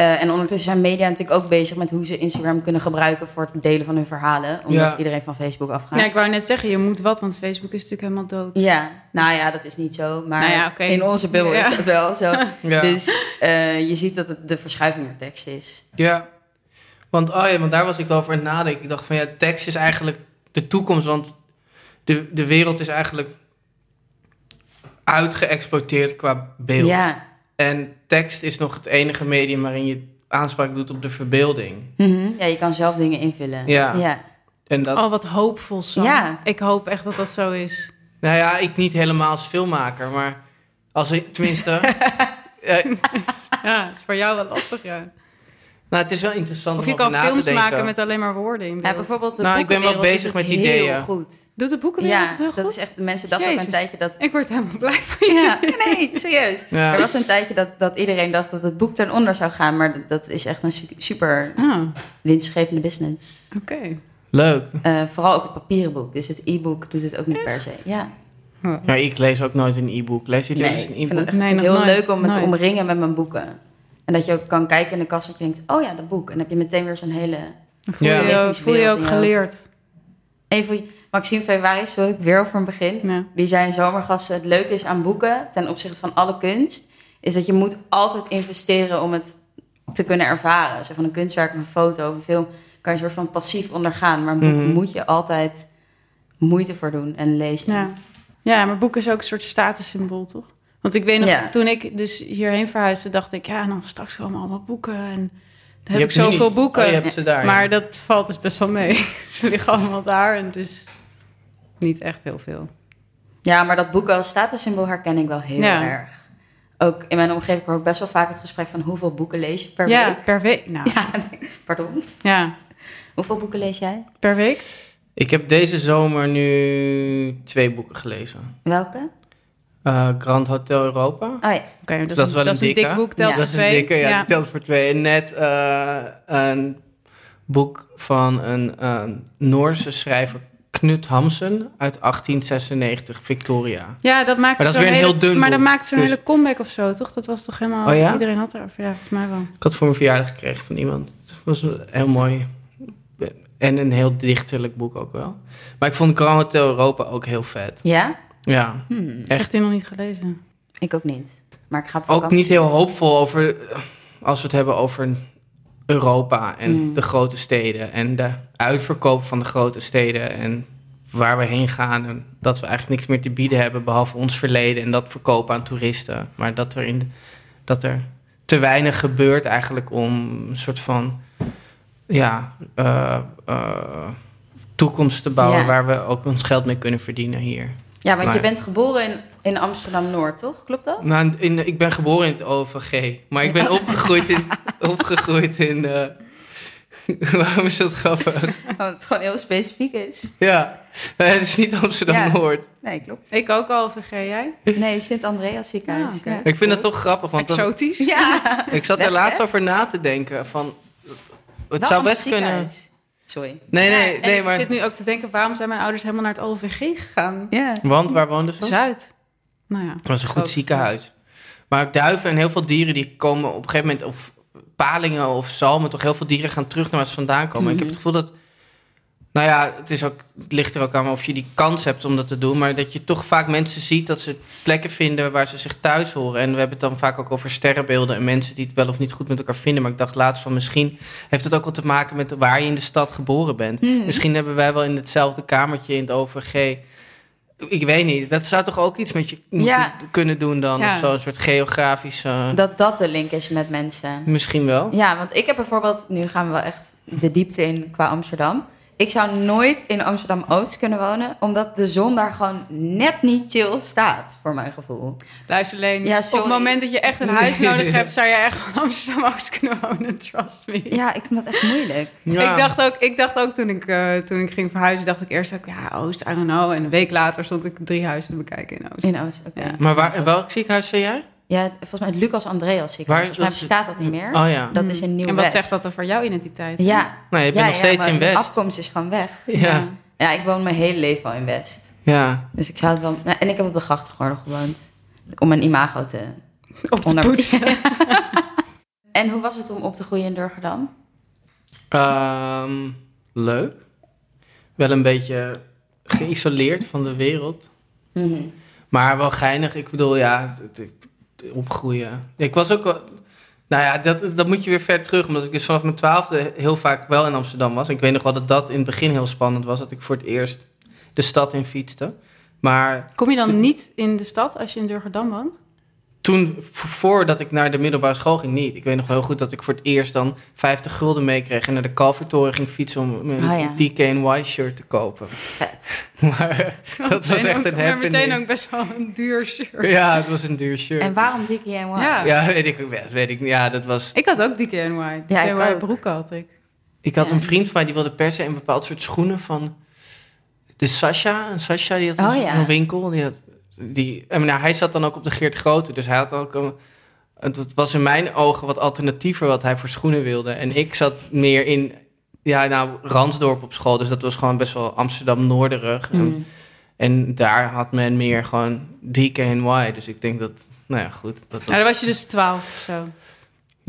Speaker 4: Eh, en ondertussen zijn media natuurlijk ook bezig met hoe ze Instagram kunnen gebruiken voor het delen van hun verhalen. Omdat
Speaker 5: Ja.
Speaker 4: iedereen van Facebook afgaat.
Speaker 3: Ja, ik wou net zeggen, je moet wat, want Facebook is natuurlijk helemaal dood.
Speaker 4: Ja, nou ja, dat is niet zo. Maar
Speaker 3: Nou ja,
Speaker 4: in onze bubbel
Speaker 3: Ja.
Speaker 4: is dat wel zo.
Speaker 5: Ja.
Speaker 4: Dus eh, je ziet dat het de verschuiving naar tekst is.
Speaker 5: Ja. Want, oh ja, want daar was ik wel over aan het nadenken. Ik dacht van ja, tekst is eigenlijk de toekomst. Want de, de wereld is eigenlijk uitgeëxploiteerd qua beeld.
Speaker 4: Ja.
Speaker 5: En tekst is nog het enige medium waarin je aanspraak doet op de verbeelding.
Speaker 4: Mhm. ja, je kan zelf dingen invullen.
Speaker 5: Ja.
Speaker 4: ja.
Speaker 5: En dat,
Speaker 3: Oh, wat hoopvol, Sam.
Speaker 4: Ja.
Speaker 3: Ik hoop echt dat dat zo is.
Speaker 5: nou ja, ik niet helemaal als filmmaker, maar als ik, tenminste, eh,
Speaker 3: Ja, het is voor jou wel lastig, ja.
Speaker 5: Nou, het is wel interessant
Speaker 3: Of
Speaker 5: om
Speaker 3: je kan
Speaker 5: te
Speaker 3: films
Speaker 5: denken.
Speaker 3: maken met alleen maar woorden in
Speaker 4: Ja,
Speaker 3: beeld.
Speaker 4: bijvoorbeeld de
Speaker 5: Nou, ik ben wel
Speaker 4: boekenwereld
Speaker 5: bezig
Speaker 4: doet
Speaker 5: met
Speaker 4: het
Speaker 5: ideeën.
Speaker 4: Heel goed.
Speaker 3: Doet de boekenwereld
Speaker 4: Ja,
Speaker 3: het heel
Speaker 4: dat
Speaker 3: goed?
Speaker 4: is echt... Mensen dachten ook
Speaker 3: Jezus.
Speaker 4: een tijdje dat...
Speaker 3: Ik word helemaal blij van je.
Speaker 4: Ja, nee, serieus.
Speaker 5: Ja.
Speaker 4: Er was een tijdje dat, dat iedereen dacht dat het boek ten onder zou gaan, maar dat, dat is echt een su- super
Speaker 3: Ah,
Speaker 4: winstgevende business.
Speaker 3: oké.
Speaker 5: Leuk.
Speaker 4: Eh, vooral ook het papieren boek, dus het e-book doet het ook niet per se. Ja.
Speaker 5: Ja, ik lees ook nooit een e-book. Lees je
Speaker 4: Nee,
Speaker 5: eens
Speaker 4: ik
Speaker 5: een
Speaker 4: vind
Speaker 5: e-book?
Speaker 4: het echt
Speaker 3: Nee, nog
Speaker 4: heel
Speaker 3: nooit.
Speaker 4: leuk om me te
Speaker 3: Nooit.
Speaker 4: omringen met mijn boeken. En dat je ook kan kijken in de kast en je denkt, oh ja, dat boek. En dan heb je meteen weer zo'n hele...
Speaker 3: Voel,
Speaker 5: Ja.
Speaker 3: je, ook, voel je ook geleerd.
Speaker 4: Even, Maxime Februari, wil ik weer over een begin.
Speaker 3: Ja.
Speaker 4: Die zei in zomergasten, het leuke is aan boeken, ten opzichte van alle kunst, is dat je moet altijd investeren om het te kunnen ervaren. Zo van een kunstwerk, of een foto of een film, kan je een soort van passief ondergaan. Maar
Speaker 5: Mhm.
Speaker 4: moet je altijd moeite voor doen en lezen.
Speaker 3: Ja. ja, maar boek is ook een soort statussymbool, toch? Want ik weet nog,
Speaker 4: Ja.
Speaker 3: toen ik dus hierheen verhuisde, dacht ik, ja, dan straks komen allemaal boeken. En dan
Speaker 5: Je
Speaker 3: heb ik zoveel
Speaker 5: niet-
Speaker 3: boeken.
Speaker 5: Oh, je hebt ze daar,
Speaker 3: maar
Speaker 5: ja.
Speaker 3: dat valt dus best wel mee. Ze liggen allemaal daar en het is niet echt heel veel.
Speaker 4: Ja, maar dat boek als statussymbool herken ik wel heel
Speaker 3: Ja.
Speaker 4: erg. Ook in mijn omgeving hoor ik best wel vaak het gesprek van hoeveel boeken lees je per
Speaker 3: ja,
Speaker 4: week?
Speaker 3: per week. Nou, ja.
Speaker 4: Ja, pardon. Hoeveel boeken lees jij?
Speaker 3: per week.
Speaker 5: Ik heb deze zomer nu twee boeken gelezen.
Speaker 4: Welke?
Speaker 5: Eh, Grand Hotel Europa.
Speaker 4: Oh ja.
Speaker 3: Oké, dat,
Speaker 5: Dat
Speaker 3: is
Speaker 5: wel
Speaker 3: dat
Speaker 5: een
Speaker 3: een dik
Speaker 5: dikke.
Speaker 3: boek, telt
Speaker 4: Ja.
Speaker 3: voor
Speaker 5: dat is een dikke, ja, die telt voor twee. En net eh, een boek van een Noorse schrijver, Knut Hamsun, uit 1896, Victoria.
Speaker 3: Ja, dat maakt
Speaker 5: Maar dat is
Speaker 3: zo'n
Speaker 5: weer een
Speaker 3: hele-
Speaker 5: heel dun
Speaker 3: Maar dat maakt zo'n
Speaker 5: Dus-
Speaker 3: hele comeback of zo, toch? Dat was toch helemaal...
Speaker 5: Oh ja?
Speaker 3: Iedereen had erover, ja, volgens mij wel.
Speaker 5: Ik had voor mijn verjaardag gekregen van iemand. Het was heel mooi. En een heel dichterlijk boek ook wel. Maar ik vond Grand Hotel Europa ook heel vet.
Speaker 4: Ja?
Speaker 5: Ja,
Speaker 4: Hmm,
Speaker 3: Echt
Speaker 5: echt.
Speaker 3: die nog niet gelezen.
Speaker 4: ik ook niet. Maar ik ga
Speaker 5: Ook niet heel hoopvol over, als we het hebben over Europa en
Speaker 4: Mm.
Speaker 5: de grote steden. En de uitverkoop van de grote steden en waar we heen gaan. En dat we eigenlijk niks meer te bieden hebben behalve ons verleden. En dat verkopen aan toeristen. Maar dat er, in, dat er te weinig gebeurt eigenlijk om een soort van... Ja, eh, eh, toekomst te bouwen
Speaker 4: Ja.
Speaker 5: waar we ook ons geld mee kunnen verdienen hier.
Speaker 4: Ja, want je
Speaker 5: Maar-
Speaker 4: bent geboren in, in Amsterdam-Noord, toch? Klopt dat?
Speaker 5: Nou, in, ik ben geboren in het OVG, maar ik ben opgegroeid in... opgegroeid in eh, waarom is dat grappig?
Speaker 4: Want het gewoon heel specifiek is.
Speaker 5: Ja, nee, het is niet Amsterdam-Noord.
Speaker 4: Nee, klopt.
Speaker 3: Ik ook al, vergeet jij?
Speaker 4: Nee, Sint-Andreas ziekenhuis.
Speaker 3: Ah,
Speaker 4: ja.
Speaker 5: Ik vind het toch grappig, want dan-
Speaker 3: Exotisch.
Speaker 4: Ja.
Speaker 5: ik zat er laatst over na te denken van... Het
Speaker 4: Wel
Speaker 5: zou best kunnen...
Speaker 4: Sorry.
Speaker 5: Nee,
Speaker 3: Ja,
Speaker 5: nee,
Speaker 3: ik
Speaker 5: maar...
Speaker 3: zit nu ook te denken, waarom zijn mijn ouders helemaal naar het OVG gegaan?
Speaker 4: Ja.
Speaker 5: Want, waar woonden ze?
Speaker 3: Zuid. Nou ja.
Speaker 5: Het was een goed ziekenhuis. Maar duiven en heel veel dieren die komen op een gegeven moment... of palingen of zalmen, toch heel veel dieren gaan terug naar waar ze vandaan komen. En Ik heb het gevoel dat... Nou ja, het, is ook, het ligt er ook aan of je die kans hebt om dat te doen. Maar dat je toch vaak mensen ziet dat ze plekken vinden waar ze zich thuis horen. En we hebben het dan vaak ook over sterrenbeelden en mensen die het wel of niet goed met elkaar vinden. Maar ik dacht laatst van misschien heeft het ook wel te maken met waar je in de stad geboren bent.
Speaker 4: Mhm.
Speaker 5: Misschien hebben wij wel in hetzelfde kamertje in het OVG. Ik weet niet, dat zou toch ook iets met je moeten
Speaker 4: Ja.
Speaker 5: kunnen doen dan?
Speaker 3: Ja.
Speaker 5: Of zo, een soort geografische...
Speaker 4: Dat dat de link is met mensen.
Speaker 5: Misschien wel.
Speaker 4: Ja, want ik heb bijvoorbeeld... Nu gaan we wel echt de diepte in qua Amsterdam. Ik zou nooit in Amsterdam-Oost kunnen wonen... omdat de zon daar gewoon net niet chill staat, voor mijn gevoel.
Speaker 3: Luister Leen,
Speaker 4: Ja,
Speaker 3: op het moment dat je echt een huis nodig hebt, zou je echt gewoon Amsterdam-Oost kunnen wonen, trust me.
Speaker 4: Ja, ik vind dat echt moeilijk.
Speaker 5: Ja.
Speaker 3: Ik, dacht ook, ik dacht ook toen ik, eh, toen ik ging verhuizen, dacht ik eerst ook, ja, Oost, I don't know. En een week later stond ik drie huizen te bekijken in Oost.
Speaker 4: In Oost, oké.
Speaker 3: Ja.
Speaker 5: Maar waar, in welk ziekenhuis zei jij?
Speaker 4: Ja, volgens mij het Lucas Andreas ziekenhuis.
Speaker 5: Waar-
Speaker 4: Volgens mij bestaat dat niet meer.
Speaker 5: Oh ja.
Speaker 4: Dat is in Nieuw
Speaker 3: En wat zegt dat er voor jouw identiteit?
Speaker 4: Ja.
Speaker 5: Nee, je bent
Speaker 4: ja,
Speaker 5: nog steeds
Speaker 4: maar
Speaker 5: in
Speaker 4: de
Speaker 5: West.
Speaker 4: afkomst is gewoon weg.
Speaker 5: Ja.
Speaker 4: Ja, ik woon mijn hele leven al in West.
Speaker 5: Ja.
Speaker 4: Dus ik zou het wel... nou, en ik heb op de grachtengordel gewoond. Om mijn imago te...
Speaker 3: Op poetsen.
Speaker 4: en hoe was het om op te groeien in Durgedam?
Speaker 5: Ehm, leuk. Wel een beetje geïsoleerd van de wereld.
Speaker 4: Mhm.
Speaker 5: Maar wel geinig. Ik bedoel, ja, het opgroeien. Ik was ook wel... Nou ja, dat, dat moet je weer ver terug. Omdat ik dus vanaf mijn twaalfde heel vaak wel in Amsterdam was. Ik weet nog wel dat dat in het begin heel spannend was. Dat ik voor het eerst de stad in fietste. Maar
Speaker 3: Kom je dan niet in de stad als je in Durgedam woont?
Speaker 5: Toen, voordat ik naar de middelbare school ging, niet. Ik weet nog wel heel goed dat ik voor het eerst dan 50 gulden meekreeg... en naar de Kalvertoren ging fietsen om mijn
Speaker 4: Ah, ja.
Speaker 5: DKNY shirt te kopen.
Speaker 4: Vet.
Speaker 5: Maar dat was echt een
Speaker 3: Maar
Speaker 5: happening.
Speaker 3: meteen ook best wel een duur shirt.
Speaker 5: Ja, het was een duur shirt.
Speaker 4: En waarom DKNY?
Speaker 3: Ja.
Speaker 5: Ja, weet ik, weet ik. Ja, dat was...
Speaker 3: Ik had ook DKNY.
Speaker 4: Ja, ik
Speaker 3: DKNY
Speaker 4: ook.
Speaker 3: broeken had ik.
Speaker 5: Ik had
Speaker 4: Ja.
Speaker 5: een vriend van mij die wilde per se een bepaald soort schoenen van de Sasha. En Sasha die had een,
Speaker 4: Oh, ja.
Speaker 5: winkel. Die had, die, en nou, hij zat dan ook op de Geert Grote. Dus hij had ook een, het was in mijn ogen wat alternatiever wat hij voor schoenen wilde. En ik zat meer in ja, nou, Ransdorp op school. Dus dat was gewoon best wel Amsterdam-Noorderig. En,
Speaker 4: Mm.
Speaker 5: En daar had men meer gewoon DKNY. Dus ik denk dat, nou ja, goed. Dat, dat-
Speaker 3: Nou, dan was je dus 12 of zo.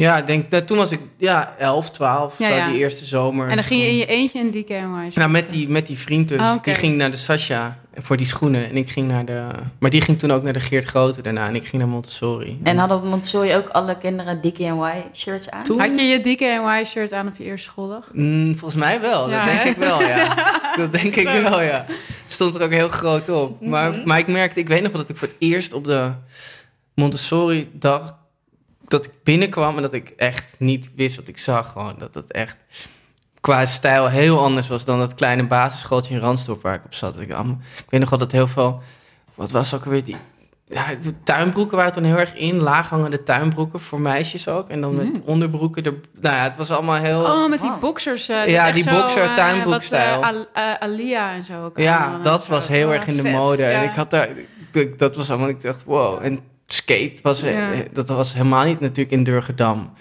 Speaker 5: Ja, ik denk, nou, toen was ik ja, 11, 12,
Speaker 3: Ja,
Speaker 5: zo
Speaker 3: ja.
Speaker 5: die eerste zomer.
Speaker 3: En dan ging je in je eentje een DKNY
Speaker 5: Nou, met die, met die vriend dus.
Speaker 3: Ah.
Speaker 5: Die ging naar de Sasha voor die schoenen. En ik ging naar de... Maar die ging toen ook naar de Geert Grote daarna. En ik ging naar Montessori.
Speaker 4: En hadden op Montessori ook alle kinderen DKNY shirts aan?
Speaker 5: Toen-
Speaker 3: Had je je DKNY shirt aan op je eerste schooldag?
Speaker 5: Mm, volgens mij wel.
Speaker 3: Ja,
Speaker 5: dat denk
Speaker 3: hè?
Speaker 5: ik wel, ja. dat denk ik wel, ja. Het stond er ook heel groot op. Maar,
Speaker 3: Mhm.
Speaker 5: maar ik merkte... Ik weet nog wel dat ik voor het eerst op de Montessori dag... Dat ik binnenkwam en dat ik echt niet wist wat ik zag. Gewoon dat het echt qua stijl heel anders was dan dat kleine basisschooltje in Ransdorp waar ik op zat. Ik, weet nog wel dat heel veel... Wat was ook weer die... Ja, de tuinbroeken waren toen heel erg in. Laaghangende tuinbroeken voor meisjes ook. En dan met onderbroeken. Er, nou ja, het was allemaal heel...
Speaker 3: Oh, met die
Speaker 4: Wow.
Speaker 3: boxers. eh,
Speaker 5: Ja, die boxer
Speaker 3: eh,
Speaker 5: tuinbroekstijl.
Speaker 3: eh, eh, Alia en zo ook.
Speaker 5: Ja, dat was
Speaker 3: zo.
Speaker 5: heel erg in de mode. En ik had daar, dat was allemaal, ik dacht, wow. En skate was,
Speaker 3: Ja.
Speaker 5: dat was helemaal niet natuurlijk in Durgedam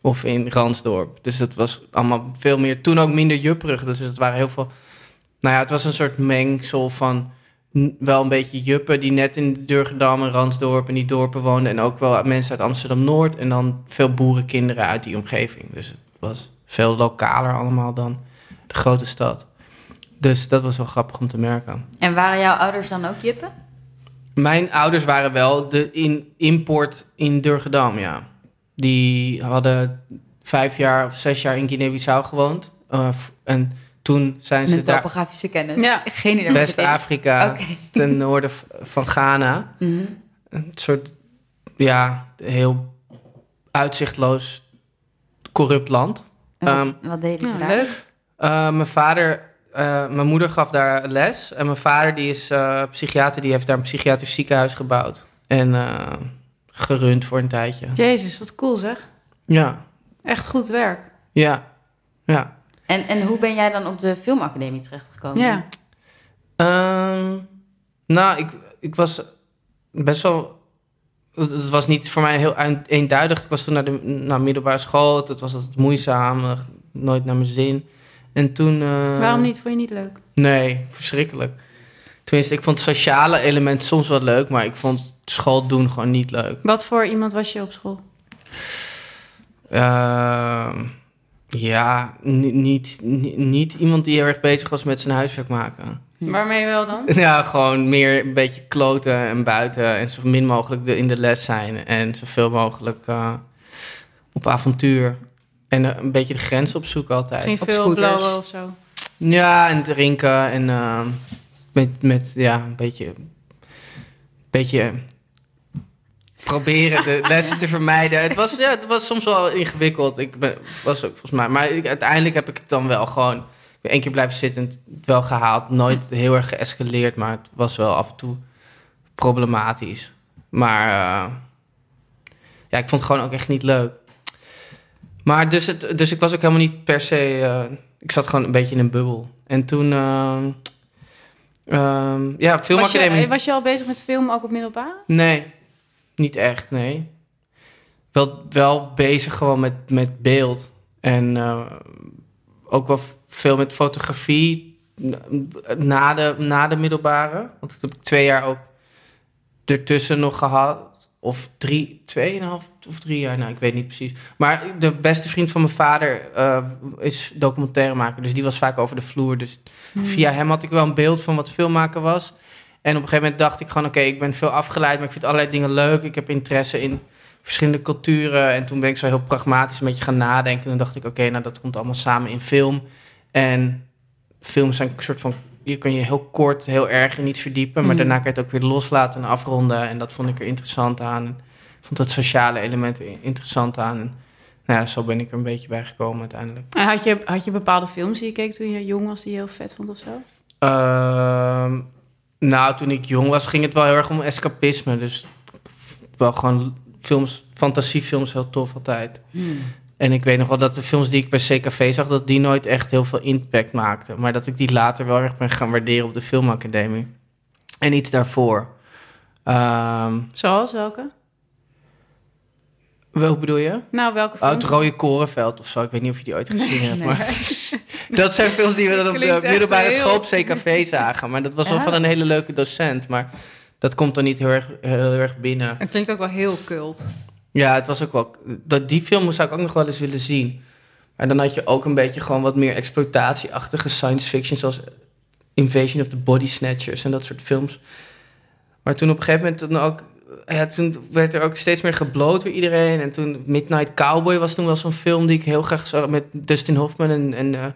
Speaker 5: of in Ransdorp. Dus dat was allemaal veel meer, toen ook minder jupperig. Dus het waren heel veel, nou ja, het was een soort mengsel van wel een beetje juppen die net in Durgedam en Ransdorp en die dorpen woonden. En ook wel mensen uit Amsterdam-Noord en dan veel boerenkinderen uit die omgeving. Dus het was veel lokaler allemaal dan de grote stad. Dus dat was wel grappig om te merken.
Speaker 4: En waren jouw ouders dan ook jippen?
Speaker 5: Mijn ouders waren wel de in, import in Durgedam, ja. Die hadden vijf jaar of zes jaar in Guinea-Bissau gewoond. Uh, f- en toen zijn ze
Speaker 4: Met
Speaker 5: daar...
Speaker 4: topografische kennis?
Speaker 3: Ja.
Speaker 4: Geen idee wat het is.
Speaker 5: West-Afrika, ten noorden van Ghana.
Speaker 4: Mhm.
Speaker 5: Een soort, ja, heel uitzichtloos, corrupt land.
Speaker 4: Wat,
Speaker 5: Ehm,
Speaker 4: wat deden ze
Speaker 3: Ja,
Speaker 4: daar?
Speaker 3: leuk.
Speaker 5: Uh, mijn vader, uh, mijn moeder gaf daar les. En mijn vader, die is uh, psychiater, die heeft daar een psychiatrisch ziekenhuis gebouwd. En uh, gerund voor een tijdje.
Speaker 3: Jezus, wat cool zeg.
Speaker 5: Ja,
Speaker 3: Echt goed werk.
Speaker 5: ja, ja.
Speaker 4: En, en hoe ben jij dan op de filmacademie terechtgekomen?
Speaker 3: Ja.
Speaker 5: Ehm, nou, ik, ik was best wel... Het was niet voor mij heel een- eenduidig. Ik was toen naar de naar middelbare school. Het was altijd moeizaam. eh, Nooit naar mijn zin. En toen... eh,
Speaker 3: Waarom niet? Vond je niet leuk?
Speaker 5: Nee, verschrikkelijk. Tenminste, ik vond het sociale element soms wel leuk, maar ik vond school doen gewoon niet leuk.
Speaker 3: Wat voor iemand was je op school?
Speaker 5: Ehm, ja, ni- niet, ni- niet iemand die heel erg bezig was met zijn huiswerk maken.
Speaker 3: Waarmee wel dan?
Speaker 5: Ja, gewoon meer een beetje kloten en buiten en zo min mogelijk in de les zijn en zoveel mogelijk eh, op avontuur. En eh, een beetje de grens opzoeken altijd.
Speaker 3: Ging
Speaker 4: Op
Speaker 3: veel
Speaker 4: scooters.
Speaker 3: of zo?
Speaker 5: Ja, en drinken en eh, met, met ja, een beetje, beetje proberen de lessen te vermijden. Het was, ja, het was soms wel ingewikkeld. Ik ben, was ook volgens mij, maar ik, uiteindelijk heb ik het dan wel gewoon ik ben één keer blijven zitten en het wel gehaald. Nooit heel erg geëscaleerd, maar het was wel af en toe problematisch. Maar eh, ja, ik vond het gewoon ook echt niet leuk. Maar dus, het, dus ik was ook helemaal niet per se. eh, ik zat gewoon een beetje in een bubbel. En toen. ehm ehm, ja,
Speaker 3: Was
Speaker 5: filmacademie.
Speaker 3: je, was je al bezig met film ook op middelbare?
Speaker 5: Nee, niet echt, nee. Wel, wel bezig gewoon met, met beeld. En eh, ook wel veel met fotografie na de, na de middelbare. Want dat heb ik twee jaar ook ertussen nog gehad. Of drie, tweeënhalf of drie jaar, nou ik weet niet precies. Maar de beste vriend van mijn vader eh, is documentairemaker. Dus die was vaak over de vloer. Dus via hem had ik wel een beeld van wat filmmaken was. En op een gegeven moment dacht ik gewoon, oké, ik ben veel afgeleid, maar ik vind allerlei dingen leuk. Ik heb interesse in verschillende culturen. En toen ben ik zo heel pragmatisch een beetje gaan nadenken. En toen dacht ik, oké, nou dat komt allemaal samen in film. En films zijn een soort van, je kan je heel kort, heel erg in iets verdiepen. Maar
Speaker 4: Mm.
Speaker 5: daarna kan je het ook weer loslaten en afronden. En dat vond ik er interessant aan. En ik vond dat sociale element er interessant aan. En nou ja, zo ben ik er een beetje bij gekomen uiteindelijk.
Speaker 3: En had je, had je bepaalde films die je keek toen je jong was die je heel vet vond of zo?
Speaker 5: Ehm, nou, toen ik jong was, ging het wel heel erg om escapisme. Dus wel gewoon films, fantasiefilms heel tof altijd.
Speaker 4: Hmm.
Speaker 5: En ik weet nog wel dat de films die ik bij CKV zag, dat die nooit echt heel veel impact maakten. Maar dat ik die later wel erg ben gaan waarderen op de filmacademie. En iets daarvoor. Ehm,
Speaker 3: Zoals welke?
Speaker 5: Welk bedoel je?
Speaker 3: Nou, welke
Speaker 5: Oh,
Speaker 3: film?
Speaker 5: het Rode Korenveld of zo. Ik weet niet of je die ooit gezien hebt.
Speaker 4: Nee.
Speaker 5: Maar dat zijn films die we dan op de
Speaker 3: echt
Speaker 5: middelbare school op CKV zagen. Maar dat was wel van een hele leuke docent. Maar dat komt dan niet heel erg, heel erg binnen.
Speaker 3: Het klinkt ook wel heel cult.
Speaker 5: Ja, het was ook wel... Dat, die film zou ik ook nog wel eens willen zien. Maar dan had je ook een beetje gewoon wat meer exploitatieachtige science fiction... zoals Invasion of the Body Snatchers en dat soort films. Maar toen op een gegeven moment dan ook... Ja, toen werd er ook steeds meer gebloot door iedereen. En toen Midnight Cowboy was toen wel zo'n film die ik heel graag zag... met Dustin Hoffman en, en eh,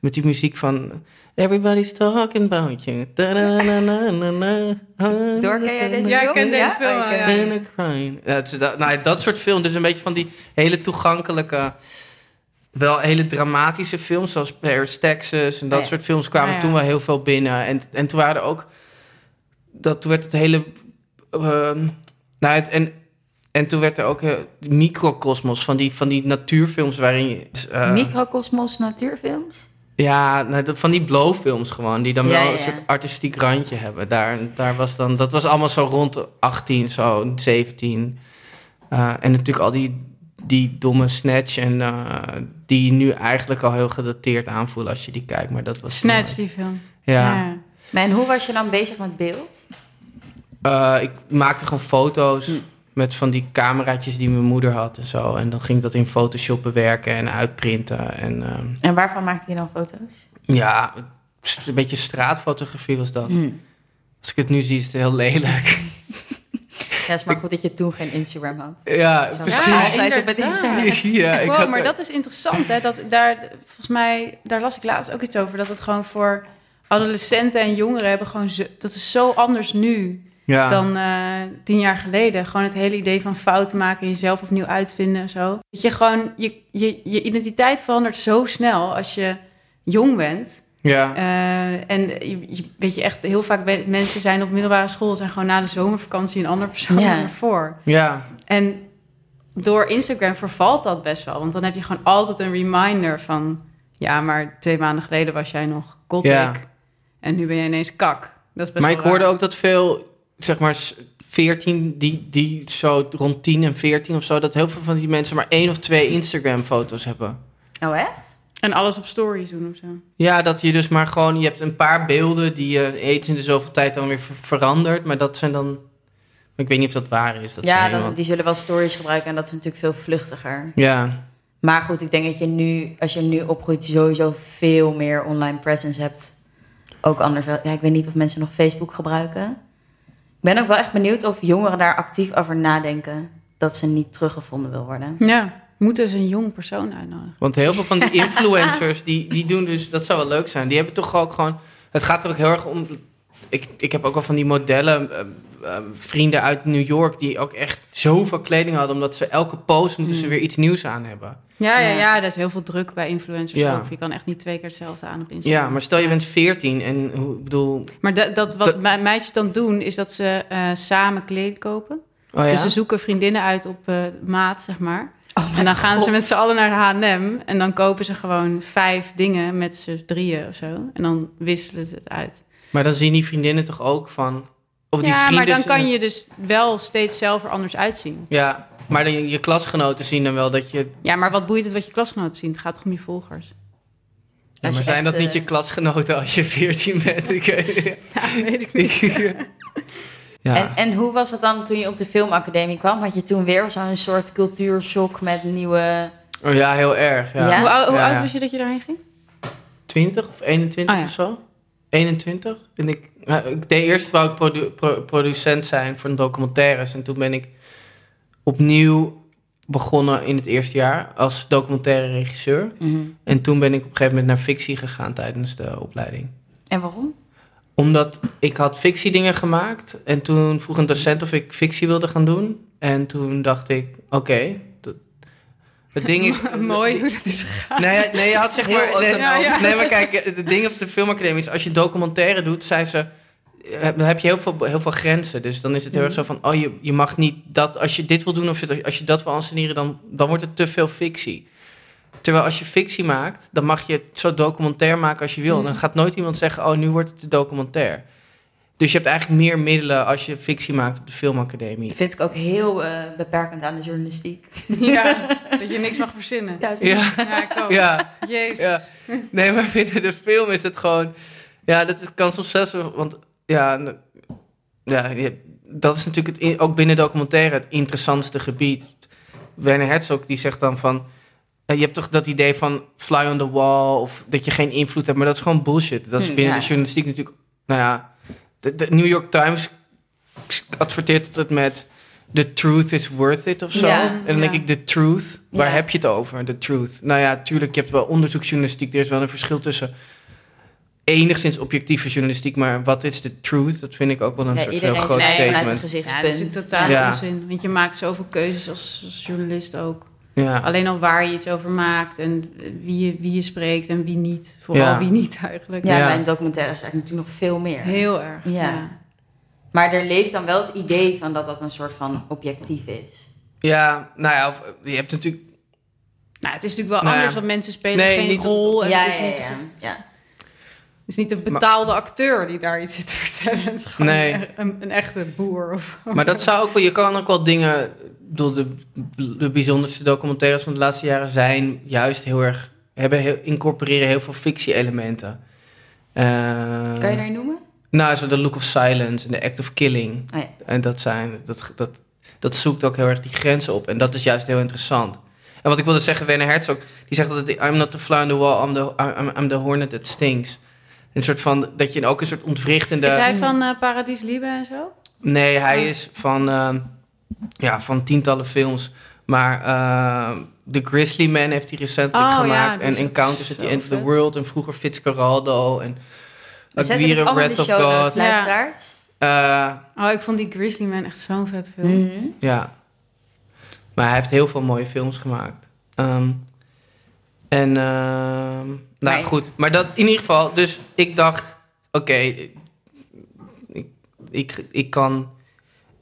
Speaker 5: met die muziek van... Everybody's talking about you.
Speaker 4: Door, ken jij deze
Speaker 3: Ja, ik
Speaker 4: film?
Speaker 3: ken deze film,
Speaker 4: ken
Speaker 3: ja.
Speaker 5: ik crying. Ja, het is dat, nou, dat soort films, dus een beetje van die hele toegankelijke, wel hele dramatische films, zoals Paris, Texas en dat
Speaker 4: ja.
Speaker 5: soort films kwamen
Speaker 3: ja.
Speaker 5: toen wel heel veel binnen. En, en toen waren er ook, dat toen werd het hele, ehm, nou, het, en, en toen werd er ook eh, de microcosmos van die, van die natuurfilms waarin je... eh,
Speaker 4: Microcosmos natuurfilms?
Speaker 5: Ja, nou, van die blowfilms gewoon, die dan
Speaker 4: Ja,
Speaker 5: wel
Speaker 4: ja,
Speaker 5: een
Speaker 4: ja.
Speaker 5: soort artistiek randje hebben. Daar, daar was dan, dat was allemaal zo rond de 18, zo 17. Eh, en natuurlijk al die, die domme snatch en eh, die nu eigenlijk al heel gedateerd aanvoelen als je die kijkt. Maar dat was
Speaker 3: Snatch, die film.
Speaker 5: Ja.
Speaker 4: Maar en hoe was je dan bezig met beeld?
Speaker 5: Eh, ik maakte gewoon foto's
Speaker 4: Hm.
Speaker 5: Met van die cameraatjes die mijn moeder had en zo. En dan ging ik dat in Photoshop bewerken en uitprinten. En ehm,
Speaker 4: En waarvan maakte je dan foto's?
Speaker 5: ja, een beetje straatfotografie was dat. Als ik het nu zie, is het heel lelijk.
Speaker 4: Ja, is maar goed dat je toen geen Instagram had.
Speaker 5: Ja,
Speaker 4: Zo
Speaker 5: precies.
Speaker 4: Ja, altijd op het
Speaker 3: inderdaad.
Speaker 4: internet.
Speaker 5: Ja, ik
Speaker 3: wow,
Speaker 5: had
Speaker 3: maar
Speaker 5: er-
Speaker 3: dat is interessant, hè? Dat daar, volgens mij, daar las ik laatst ook iets over. Dat het gewoon voor adolescenten en jongeren hebben gewoon zo, dat is zo anders nu
Speaker 5: ja.
Speaker 3: dan eh, tien jaar geleden. Gewoon het hele idee van fouten maken en jezelf opnieuw uitvinden en zo. Dat je gewoon, je, je, je identiteit verandert zo snel als je jong bent.
Speaker 5: ja.
Speaker 3: Eh, en je, je- weet je echt, heel vaak ben- mensen zijn op middelbare school, zijn gewoon na de zomervakantie een andere persoon
Speaker 4: Ja.
Speaker 3: ervoor.
Speaker 5: ja,
Speaker 3: En door Instagram vervalt dat best wel. Want dan heb je gewoon altijd een reminder van... ja, maar twee maanden geleden was jij nog gothic.
Speaker 5: Ja.
Speaker 3: En nu ben je ineens kak. Dat is best
Speaker 5: maar
Speaker 3: wel
Speaker 5: ik hoorde ook dat veel, zeg maar, s- 14, die, die zo rond 10 en 14 of zo, dat heel veel van die mensen maar één of twee Instagram-foto's hebben.
Speaker 4: Oh, echt?
Speaker 3: En alles op stories doen of zo.
Speaker 5: Ja, dat je dus maar gewoon, je hebt een paar beelden die je eens in de zoveel tijd dan weer ver- verandert, maar dat zijn dan, ik weet niet of dat waar is. Dat
Speaker 4: ja,
Speaker 5: zijn
Speaker 4: dan, die zullen wel stories gebruiken en dat is natuurlijk veel vluchtiger.
Speaker 5: Ja,
Speaker 4: Maar goed, ik denk dat je nu, als je nu opgroeit, sowieso veel meer online presence hebt. Ook anders wel. Ja, ik weet niet of mensen nog Facebook gebruiken. Ik ben ook wel echt benieuwd of jongeren daar actief over nadenken dat ze niet teruggevonden wil worden.
Speaker 3: Ja, moeten ze een jong persoon uitnodigen.
Speaker 5: Want heel veel van die influencers, die, die doen dus, dat zou wel leuk zijn. Die hebben toch ook gewoon, het gaat er ook heel erg om. Ik, ik heb ook al van die modellen, eh, eh, vrienden uit New York, die ook echt zoveel kleding hadden, omdat ze elke post moeten ze weer iets nieuws aan hebben.
Speaker 3: Ja, ja,
Speaker 4: Ja.
Speaker 3: er is heel veel druk bij influencers
Speaker 5: Ja.
Speaker 3: ook. Je kan echt niet twee keer hetzelfde aan op Instagram.
Speaker 5: Ja, maar stel je bent 14 en hoe, ik bedoel,
Speaker 3: Maar dat, dat, wat
Speaker 5: Dat-
Speaker 3: me- meisjes dan doen, is dat ze eh, samen kleding kopen.
Speaker 5: oh ja?
Speaker 3: Dus ze zoeken vriendinnen uit op eh, maat, zeg maar.
Speaker 4: Oh
Speaker 3: En dan gaan ze met z'n allen naar de H&M en dan kopen ze gewoon vijf dingen met z'n drieën of zo. En dan wisselen ze het uit.
Speaker 5: Maar dan zien die vriendinnen toch ook van, of die
Speaker 3: ja, maar dan kan je dus wel steeds zelf er anders uitzien.
Speaker 5: Ja, maar de, je klasgenoten zien dan wel dat je.
Speaker 3: Ja, maar wat boeit het wat je klasgenoten zien? Het gaat toch om je volgers?
Speaker 5: Ja, maar zijn
Speaker 4: echt,
Speaker 5: dat niet
Speaker 4: eh,
Speaker 5: je klasgenoten als je 14 bent? Ik,
Speaker 3: Ja, weet ik niet.
Speaker 5: ja.
Speaker 4: En, en hoe was het dan toen je op de filmacademie kwam? Had je toen weer zo'n soort cultuurshock met nieuwe...
Speaker 5: Oh, ja, heel erg. Ja.
Speaker 4: Ja?
Speaker 3: Hoe, ou- hoe
Speaker 5: Ja,
Speaker 3: oud
Speaker 5: ja.
Speaker 3: was je dat je daarheen ging?
Speaker 5: 20 of 21
Speaker 3: Oh, ja.
Speaker 5: of zo. 21. En ik, nou, ik deed eerst wou ik produ- pro- producent zijn voor een documentaires. En toen ben ik opnieuw begonnen in het eerste jaar als documentaire regisseur.
Speaker 4: Mhm.
Speaker 5: En toen ben ik op een gegeven moment naar fictie gegaan tijdens de opleiding.
Speaker 4: En waarom?
Speaker 5: Omdat ik had fictiedingen gemaakt. En toen vroeg een docent of ik fictie wilde gaan doen. En toen dacht ik, oké. het ding is...
Speaker 3: Mooi hoe dat is gegaan.
Speaker 5: Nee, nee, je had zeg maar... Nee.
Speaker 3: Ja,
Speaker 5: nee, maar kijk, de ding op de filmacademie is... als je documentaire doet, zijn ze... eh, Dan heb je heel veel, heel veel grenzen. Dus dan is het heel erg zo van... oh, je, je mag niet dat... als je dit wil doen of als je dat wil anseneren... dan, dan wordt het te veel fictie. Terwijl als je fictie maakt... dan mag je het zo documentair maken als je wil. Dan gaat nooit iemand zeggen... oh, nu wordt het te documentair. Dus je hebt eigenlijk meer middelen als je fictie maakt op de filmacademie.
Speaker 4: vind ik ook heel eh, beperkend aan de journalistiek.
Speaker 3: Ja, dat je niks mag verzinnen.
Speaker 4: Ja,
Speaker 5: Ja,
Speaker 3: Ja, ik ook.
Speaker 5: ja,
Speaker 3: Jezus.
Speaker 5: ja. Nee, maar binnen de film is het gewoon... Ja, dat het kan soms zelfs... Want ja, ja dat is natuurlijk het, ook binnen documentaire het interessantste gebied. Werner Herzog die zegt dan van... eh, je hebt toch dat idee van fly on the wall... of dat je geen invloed hebt, maar dat is gewoon bullshit. Dat is
Speaker 4: Hm,
Speaker 5: binnen
Speaker 4: ja.
Speaker 5: de journalistiek natuurlijk... Nou ja, de, de New York Times adverteert het met... The truth is worth it of zo.
Speaker 4: Ja,
Speaker 5: en dan denk ik, the truth, waar heb je het over? The truth. Nou ja, tuurlijk, je hebt wel onderzoeksjournalistiek. Er is wel een verschil tussen enigszins objectieve journalistiek, maar wat is de truth? Dat vind ik ook wel een
Speaker 4: Ja,
Speaker 5: soort heel groot
Speaker 4: zegt vanuit een
Speaker 5: statement.
Speaker 3: Ja,
Speaker 4: gezichtspunt.
Speaker 3: dat is natuurlijk totaal
Speaker 5: Ja.
Speaker 3: onzin. Want je maakt zoveel keuzes als, als journalist ook.
Speaker 5: Ja.
Speaker 3: Alleen al waar je iets over maakt en wie je, wie je spreekt en wie niet. Vooral
Speaker 5: Ja.
Speaker 3: wie niet eigenlijk.
Speaker 4: Ja,
Speaker 5: Ja.
Speaker 4: maar in documentaire is eigenlijk natuurlijk nog veel meer.
Speaker 3: Heel erg.
Speaker 4: Ja.
Speaker 3: Ja.
Speaker 4: Maar er leeft dan wel het idee van dat dat een soort van objectief is.
Speaker 5: ja, nou ja, of, je hebt natuurlijk...
Speaker 3: Nou, het is natuurlijk wel
Speaker 5: Nou
Speaker 3: anders, want mensen spelen
Speaker 5: Nee,
Speaker 3: geen rol. En
Speaker 4: ja,
Speaker 3: het, is
Speaker 4: ja,
Speaker 3: niet,
Speaker 4: ja,
Speaker 3: het
Speaker 4: ja.
Speaker 3: Is niet een betaalde acteur die daar iets zit te vertellen. Het is gewoon
Speaker 5: Nee.
Speaker 3: een, een, een echte boer. Of,
Speaker 5: Maar dat zou ook wel... Je kan ook wel dingen... Door de, de bijzonderste documentaires van de laatste jaren zijn juist heel erg... Hebben heel, incorporeren heel veel fictie-elementen. Eh,
Speaker 4: Kan je daar noemen?
Speaker 5: Nou, zo The Look of Silence en The Act of Killing.
Speaker 4: Oh ja.
Speaker 5: En dat zijn, dat, dat, dat zoekt ook heel erg die grenzen op. En dat is juist heel interessant. En wat ik wilde zeggen, Werner Herzog, die zegt dat het, I'm not the fly on the wall, I'm the, I'm, I'm the hornet that stings. Een soort van, dat je ook een soort ontwrichtende...
Speaker 3: Is hij van eh Paradis Liebe en zo?
Speaker 5: Nee, hij
Speaker 3: Oh.
Speaker 5: is van, ehm, ja, van tientallen films. Maar ehm, The Grizzly Man heeft hij recentelijk
Speaker 3: Oh,
Speaker 5: gemaakt.
Speaker 3: dat
Speaker 5: en Encounters at the End of the. World. En vroeger Fitzcarraldo. En Aguirre, Wrath of God.
Speaker 3: Ja.
Speaker 5: Eh,
Speaker 3: Oh, ik vond die Grizzly Man echt zo'n vet film.
Speaker 4: Mhm.
Speaker 5: Ja. Maar hij heeft heel veel mooie films gemaakt. Ehm, en, ehm, nou goed. Maar dat in ieder geval, dus ik dacht, oké, ik, ik, ik kan...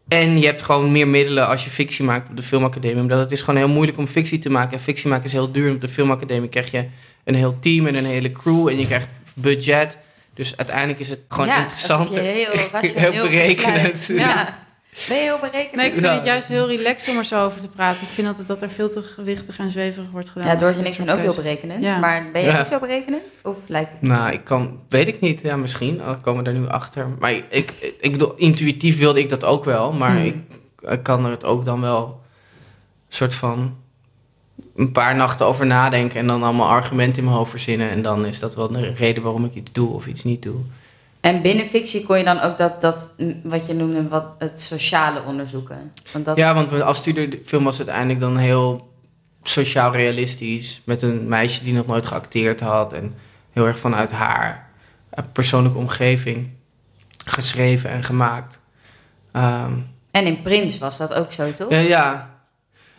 Speaker 5: En je hebt gewoon meer middelen als je fictie maakt op de filmacademie. Omdat het is gewoon heel moeilijk om fictie te maken. En fictie maken is heel duur. En op de filmacademie krijg je een heel team en een hele crew. En je krijgt budget. Dus uiteindelijk is het gewoon
Speaker 4: Ja,
Speaker 5: interessant.
Speaker 4: heel,
Speaker 5: Heel berekenend.
Speaker 3: Ja.
Speaker 4: Ben je heel berekenend?
Speaker 3: Nee, ik vind het juist heel relaxed om er zo over te praten. Ik vind altijd dat er veel te gewichtig en zweverig wordt gedaan.
Speaker 4: Ja, Doortje en ik zijn ook heel berekenend.
Speaker 3: Ja.
Speaker 4: Maar ben je
Speaker 5: Ja.
Speaker 4: ook zo berekenend? Of lijkt het?
Speaker 5: Nou, ik kan, weet ik niet. Ja, misschien. Dan komen we er nu achter. Maar ik, ik, ik bedoel, intuïtief wilde ik dat ook wel. Maar
Speaker 4: Hmm.
Speaker 5: ik, ik kan er het ook dan wel soort van een paar nachten over nadenken. En dan allemaal argumenten in mijn hoofd verzinnen. En dan is dat wel de reden waarom ik iets doe of iets niet doe.
Speaker 4: En binnen fictie kon je dan ook dat, dat mm, wat je noemde, wat, het sociale onderzoeken. Want dat,
Speaker 5: Ja, want mijn afstudeerfilm was uiteindelijk dan heel sociaal realistisch. Met een meisje die nog nooit geacteerd had. En heel erg vanuit haar eh, persoonlijke omgeving geschreven en gemaakt. Ehm,
Speaker 4: En in Prins was dat ook zo, toch?
Speaker 5: Ja, ja.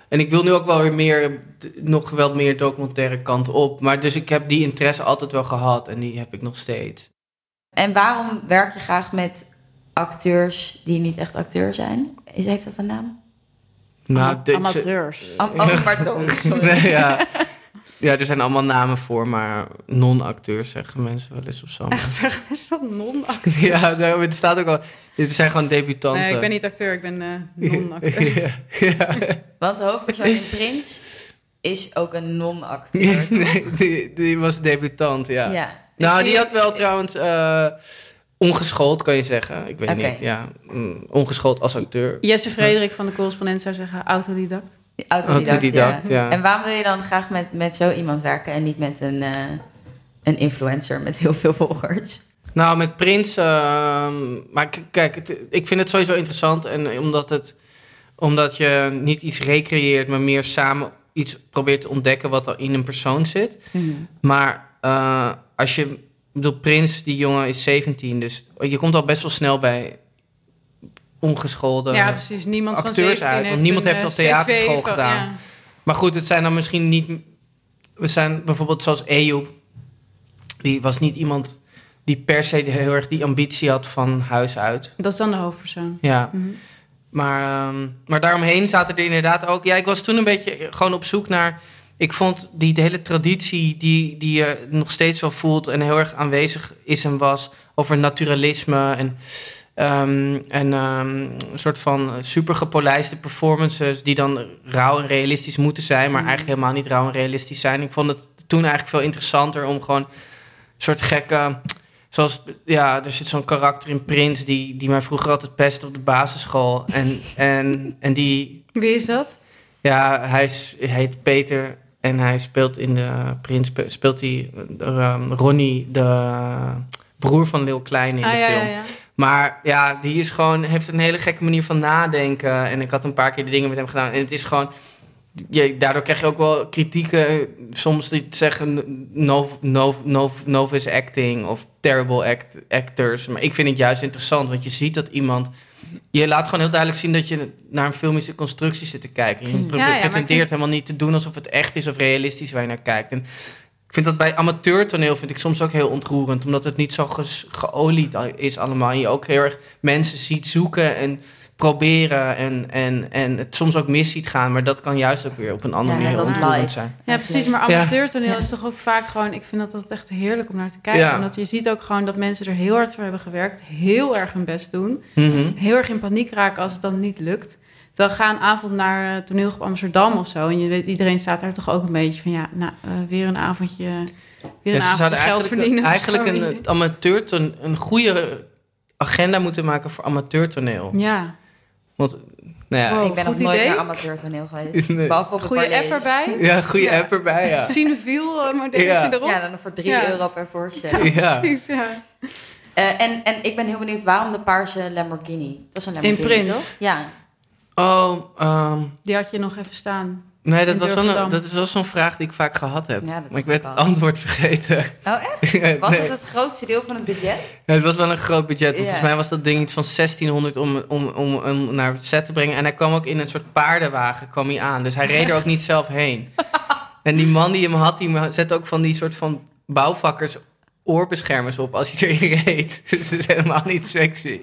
Speaker 5: En ik wil nu ook wel weer meer, nog wel meer documentaire kant op. Maar dus ik heb die interesse altijd wel gehad en die heb ik nog steeds.
Speaker 4: En waarom werk je graag met acteurs die niet echt acteur zijn? Is, heeft dat een naam?
Speaker 5: Nou, dit-
Speaker 3: Amateurs.
Speaker 4: Am oh, pardon. Sorry.
Speaker 5: Nee, ja. ja, er zijn allemaal namen voor, maar non-acteurs zeggen mensen wel eens of zo.
Speaker 3: Echt, zeggen is dat non
Speaker 5: Ja, daar- het staat ook al. Dit zijn gewoon debutanten.
Speaker 3: Nee, ik ben niet acteur, ik ben eh non-acteur.
Speaker 5: ja, ja.
Speaker 4: Want de hoofdpersoon in Prins is ook een non-acteur.
Speaker 5: Nee, die, die was debutant, ja.
Speaker 4: Ja.
Speaker 5: Nou, die
Speaker 4: je-
Speaker 5: had wel trouwens eh, ongeschoold, kan je zeggen. Ik weet niet, ja. Mm, Ongeschoold als acteur.
Speaker 3: Jesse Frederik van de correspondent zou zeggen autodidact.
Speaker 4: Autodidact,
Speaker 5: Autodidact, ja.
Speaker 4: En waarom wil je dan graag met, met zo iemand werken en niet met een, eh, een influencer met heel veel volgers?
Speaker 5: Nou, met Prins... ehm, maar kijk, het- ik vind het sowieso interessant. En omdat, het, omdat je niet iets recreëert, maar meer samen iets probeert te ontdekken wat er in een persoon zit. Maar eh, als je... Ik bedoel, Prins, die jongen is 17, dus je komt al best wel snel bij ongeschoolde...
Speaker 3: ja, precies. Niemand van
Speaker 5: acteurs
Speaker 3: 17
Speaker 5: uit, want
Speaker 3: heeft
Speaker 5: niemand heeft
Speaker 3: eh,
Speaker 5: op theaterschool
Speaker 3: van-
Speaker 5: gedaan.
Speaker 3: ja.
Speaker 5: Maar goed, het zijn dan misschien niet. We zijn bijvoorbeeld zoals Ejoep. Die was niet iemand die per se heel erg die ambitie had van huis uit.
Speaker 3: Dat is dan de hoofdpersoon.
Speaker 5: Ja.
Speaker 3: Mhm.
Speaker 5: Maar, ehm, maar daaromheen zaten er inderdaad ook. Ja, ik was toen een beetje gewoon op zoek naar. Ik vond die de hele traditie die, die je nog steeds wel voelt en heel erg aanwezig is en was over naturalisme. En Ehm, en ehm, een soort van super gepolijste performances die dan rauw en realistisch moeten zijn, maar
Speaker 4: Mm.
Speaker 5: eigenlijk helemaal niet rauw en realistisch zijn. Ik vond het toen eigenlijk veel interessanter om gewoon een soort gekke. Zoals, ja, er zit zo'n karakter in Prins die, die mij vroeger altijd pestte op de basisschool. En, en, en die,
Speaker 3: Wie is dat?
Speaker 5: ja, hij is- heet Peter en hij speelt in de Prins, spe- speelt hij ehm, Ronnie, de broer van Lil Kleine in
Speaker 3: ah
Speaker 5: de
Speaker 3: ja,
Speaker 5: film.
Speaker 3: ja, ja.
Speaker 5: Maar ja, die is gewoon, heeft een hele gekke manier van nadenken. En ik had een paar keer de dingen met hem gedaan. En het is gewoon. Je, daardoor krijg je ook wel kritieken. Soms die zeggen no, no, no, novice acting of terrible act, actors. Maar ik vind het juist interessant, want je ziet dat iemand. Je laat gewoon heel duidelijk zien dat je naar een filmische constructie zit te kijken. Je
Speaker 4: Mm.
Speaker 3: Ja, ja,
Speaker 5: pretendeert
Speaker 3: vind-
Speaker 5: helemaal niet te doen alsof het echt is of realistisch waar je naar kijkt. En ik vind dat bij amateurtoneel vind ik soms ook heel ontroerend, omdat het niet zo geolied is allemaal. En je ook heel erg mensen ziet zoeken en proberen en, en, en het soms ook mis ziet gaan. Maar dat kan juist ook weer op een andere
Speaker 4: Ja,
Speaker 5: manier ontroerend
Speaker 4: live.
Speaker 5: zijn.
Speaker 3: Ja, precies. Maar
Speaker 5: Ja.
Speaker 3: amateurtoneel
Speaker 4: Ja.
Speaker 3: is toch ook vaak gewoon... Ik vind dat, dat echt heerlijk om naar te kijken.
Speaker 5: Ja.
Speaker 3: Omdat je ziet ook gewoon dat mensen er heel hard voor hebben gewerkt. Heel erg hun best doen.
Speaker 5: Mhm.
Speaker 3: Heel erg in paniek raken als het dan niet lukt. Dan ga een avond naar uh, toneelgroep Amsterdam of zo. En je weet, iedereen staat daar toch ook een beetje van... Ja, nou, eh, weer een avondje, weer
Speaker 5: Ja,
Speaker 3: een
Speaker 5: ze
Speaker 3: avondje
Speaker 5: zouden
Speaker 3: geld
Speaker 5: eigenlijk,
Speaker 3: verdienen.
Speaker 5: eigenlijk een het amateurton, een goede agenda moeten maken voor amateurtoneel.
Speaker 3: Ja,
Speaker 5: Want, nou ja,
Speaker 3: Wow.
Speaker 4: ik ben nog
Speaker 3: goed
Speaker 4: nooit
Speaker 3: idee.
Speaker 4: naar amateurtoneel geweest.
Speaker 5: Nee.
Speaker 4: Behalve op de
Speaker 3: goede app erbij.
Speaker 5: ja, goede
Speaker 3: Ja.
Speaker 5: app erbij, ja.
Speaker 3: Maar denk
Speaker 5: Ja.
Speaker 3: je erop.
Speaker 4: Ja, dan voor 3
Speaker 3: Ja.
Speaker 4: euro per voorstelling.
Speaker 5: Ja.
Speaker 3: Precies, ja.
Speaker 4: Eh, en, en ik ben heel benieuwd waarom de paarse Lamborghini. Dat is een Lamborghini,
Speaker 3: Prins?
Speaker 4: toch? Ja.
Speaker 5: Oh, ehm,
Speaker 3: Die had je nog even staan.
Speaker 5: nee, dat was, wel een, dat is wel zo'n vraag die ik vaak gehad heb.
Speaker 4: Ja, dat
Speaker 5: maar ik werd het antwoord vergeten.
Speaker 4: Oh, echt? Was
Speaker 5: Nee.
Speaker 4: het het grootste deel van het budget?
Speaker 5: Ja, het was wel een groot budget. want
Speaker 4: Ja.
Speaker 5: Volgens mij was dat ding iets van 1600 om, om, om, om naar het set te brengen. En hij kwam ook in een soort paardenwagen kwam hij aan. Dus hij reed er ook niet zelf heen. En die man die hem had, die zette ook van die soort van bouwvakkers oorbeschermers op als hij erin reed. Dus het is helemaal niet sexy.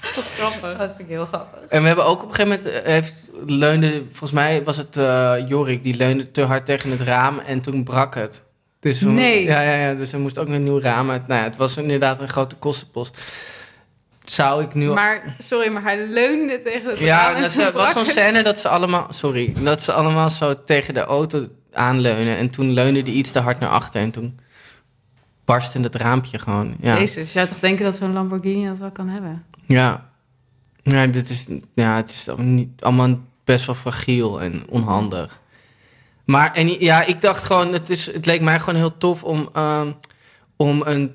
Speaker 3: Grappig.
Speaker 4: Dat vind ik heel grappig.
Speaker 5: En we hebben ook op een gegeven moment, eh, heeft, leunde, volgens mij was het eh, Jorik, die leunde te hard tegen het raam en toen brak het. Dus we-
Speaker 3: Nee.
Speaker 5: Ja, ja, ja, dus er moest ook een nieuw raam uit. Nou ja, het was inderdaad een grote kostenpost. Zou ik nu...
Speaker 3: Maar, sorry, maar hij leunde tegen het
Speaker 5: ja,
Speaker 3: raam en
Speaker 5: dat
Speaker 3: toen
Speaker 5: was
Speaker 3: brak
Speaker 5: zo'n scène dat ze allemaal... Sorry, dat ze allemaal zo tegen de auto aanleunen. En toen leunde die iets te hard naar achter en toen barstte het raampje gewoon. Ja.
Speaker 3: Jezus, je zou toch denken dat zo'n Lamborghini dat wel kan hebben?
Speaker 5: Ja. Ja, dit is, ja, het is allemaal niet, allemaal best wel fragiel en onhandig. Maar en, ja, ik dacht gewoon, het, is, het leek mij gewoon heel tof om, ehm, om een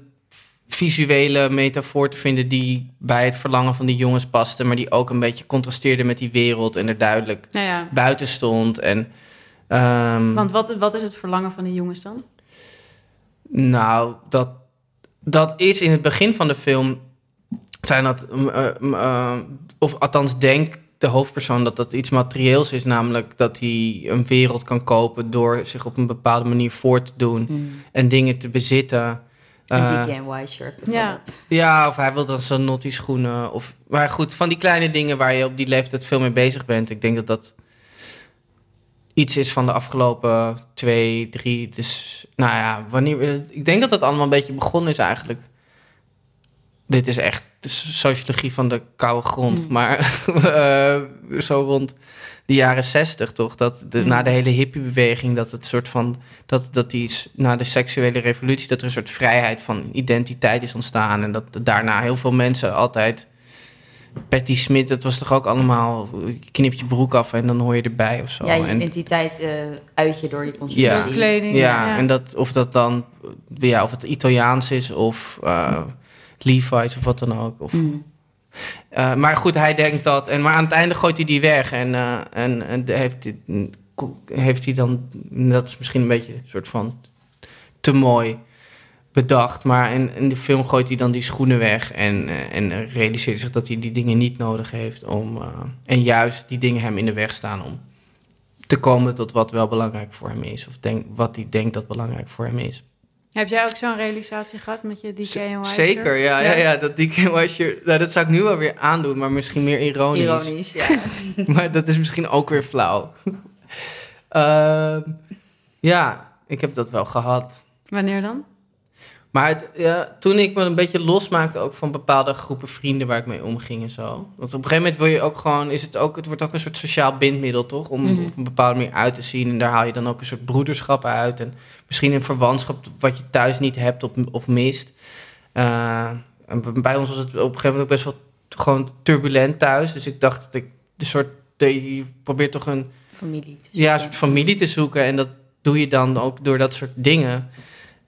Speaker 5: visuele metafoor te vinden die bij het verlangen van die jongens paste, maar die ook een beetje contrasteerde met die wereld en er duidelijk
Speaker 3: Nou ja,
Speaker 5: buiten stond. En, ehm,
Speaker 3: want wat, wat is het verlangen van die jongens dan?
Speaker 5: Nou, dat, dat is in het begin van de film. Zijn dat. mm, eh, mm, eh, of althans, denk de hoofdpersoon dat dat iets materieels is. Namelijk dat hij een wereld kan kopen door zich op een bepaalde manier voor te doen en dingen te bezitten.
Speaker 4: Een DKNY shirt bijvoorbeeld.
Speaker 5: ja, of hij wil dan zo'n nottie schoenen. Of, maar goed, van die kleine dingen waar je op die leeftijd veel mee bezig bent. Ik denk dat dat iets is van de afgelopen twee, drie. Dus, nou ja, wanneer. we- Ik denk dat dat allemaal een beetje begonnen is eigenlijk. Dit is echt de sociologie van de koude grond.
Speaker 4: Mm.
Speaker 5: Maar eh, zo rond de jaren zestig, toch? Dat de,
Speaker 4: Mm.
Speaker 5: na de hele hippiebeweging, dat het soort van. Dat, dat die, na de seksuele revolutie, dat er een soort vrijheid van identiteit is ontstaan. En dat daarna heel veel mensen altijd. Patty Smith, dat was toch ook allemaal. Je knipt je broek af en dan hoor je erbij of zo.
Speaker 4: Ja, je
Speaker 5: en,
Speaker 4: identiteit eh uit je door je consumptie.
Speaker 5: Ja.
Speaker 3: Kleding.
Speaker 5: ja, en dat, of dat dan. Ja, of het Italiaans is of. eh Levi's of wat dan ook. Of,
Speaker 4: Mm.
Speaker 5: eh, maar goed, hij denkt dat. En, maar aan het einde gooit hij die weg. En, eh, en, en heeft, hij, heeft hij dan. Dat is misschien een beetje een soort van. te mooi bedacht. Maar in, in de film gooit hij dan die schoenen weg. En, eh, en realiseert zich dat hij die dingen niet nodig heeft. Om, en juist die dingen hem in de weg staan om te komen tot wat wel belangrijk voor hem is. Of denk, wat hij denkt dat belangrijk voor hem is.
Speaker 3: Heb jij ook zo'n realisatie gehad met je DKNY
Speaker 5: Zeker, ja, ja, ja. Dat DKNY shirt, nou, dat zou ik nu wel weer aandoen, maar misschien meer ironisch.
Speaker 4: Ironisch, ja.
Speaker 5: maar dat is misschien ook weer flauw. Ehm, ja, ik heb dat wel gehad.
Speaker 3: Wanneer dan?
Speaker 5: Maar het, ja, toen ik me een beetje losmaakte ook van bepaalde groepen vrienden waar ik mee omging en zo. Want op een gegeven moment wil je ook gewoon, is het ook, het wordt ook een soort sociaal bindmiddel, toch? Om
Speaker 4: Mhm.
Speaker 5: op een bepaalde manier uit te zien. En daar haal je dan ook een soort broederschap uit. En misschien een verwantschap wat je thuis niet hebt of, of mist. Eh, en bij ons was het op een gegeven moment ook best wel gewoon turbulent thuis. Dus ik dacht dat ik de soort, de, je probeert toch een
Speaker 4: Familie.
Speaker 5: ja, een soort familie te zoeken. En dat doe je dan ook door dat soort dingen.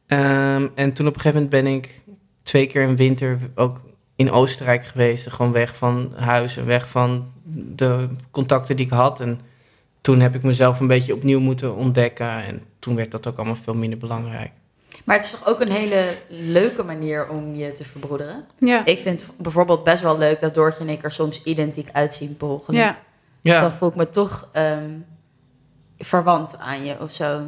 Speaker 5: Ehm, en toen op een gegeven moment ben ik twee keer in winter ook in Oostenrijk geweest. Gewoon weg van huis en weg van de contacten die ik had. En toen heb ik mezelf een beetje opnieuw moeten ontdekken. En toen werd dat ook allemaal veel minder belangrijk.
Speaker 4: Maar het is toch ook een hele leuke manier om je te verbroederen?
Speaker 3: Ja.
Speaker 4: Ik vind bijvoorbeeld best wel leuk dat Doortje en ik er soms identiek uitzien per
Speaker 3: ja.
Speaker 5: Ja,
Speaker 4: Dan voel ik me toch ehm, verwant aan je of zo.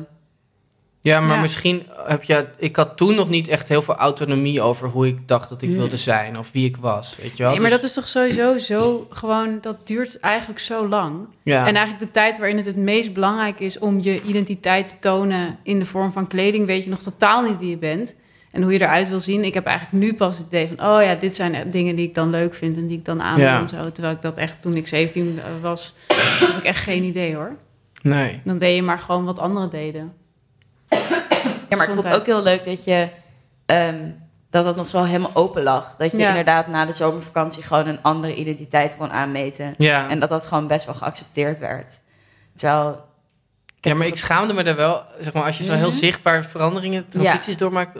Speaker 5: Ja maar
Speaker 3: Ja.
Speaker 5: misschien heb je... Ik had toen nog niet echt heel veel autonomie over hoe ik dacht dat ik wilde zijn. Of wie ik was, weet je wel.
Speaker 3: Nee, maar
Speaker 5: Dus-
Speaker 3: dat is toch sowieso zo gewoon, dat duurt eigenlijk zo lang.
Speaker 5: ja.
Speaker 3: En eigenlijk de tijd waarin het het meest belangrijk is om je identiteit te tonen in de vorm van kleding, weet je nog totaal niet wie je bent en hoe je eruit wil zien. Ik heb eigenlijk nu pas het idee van, oh ja, dit zijn dingen die ik dan leuk vind en die ik dan aan
Speaker 5: Ja.
Speaker 3: wil en zo. Terwijl ik dat echt toen ik 17 was, had ik echt geen idee hoor.
Speaker 5: Nee.
Speaker 3: Dan deed je maar gewoon wat anderen deden.
Speaker 4: Ja, maar ik vond het ook heel leuk dat je... ehm, dat het nog zo helemaal open lag. Dat je
Speaker 3: Ja.
Speaker 4: inderdaad na de zomervakantie gewoon een andere identiteit kon aanmeten.
Speaker 5: Ja.
Speaker 4: En dat dat gewoon best wel geaccepteerd werd. Terwijl...
Speaker 5: Ja, maar ik schaamde me er wel. Zeg maar, als je zo heel
Speaker 4: Mhm.
Speaker 5: zichtbaar veranderingen, transities doormaakt,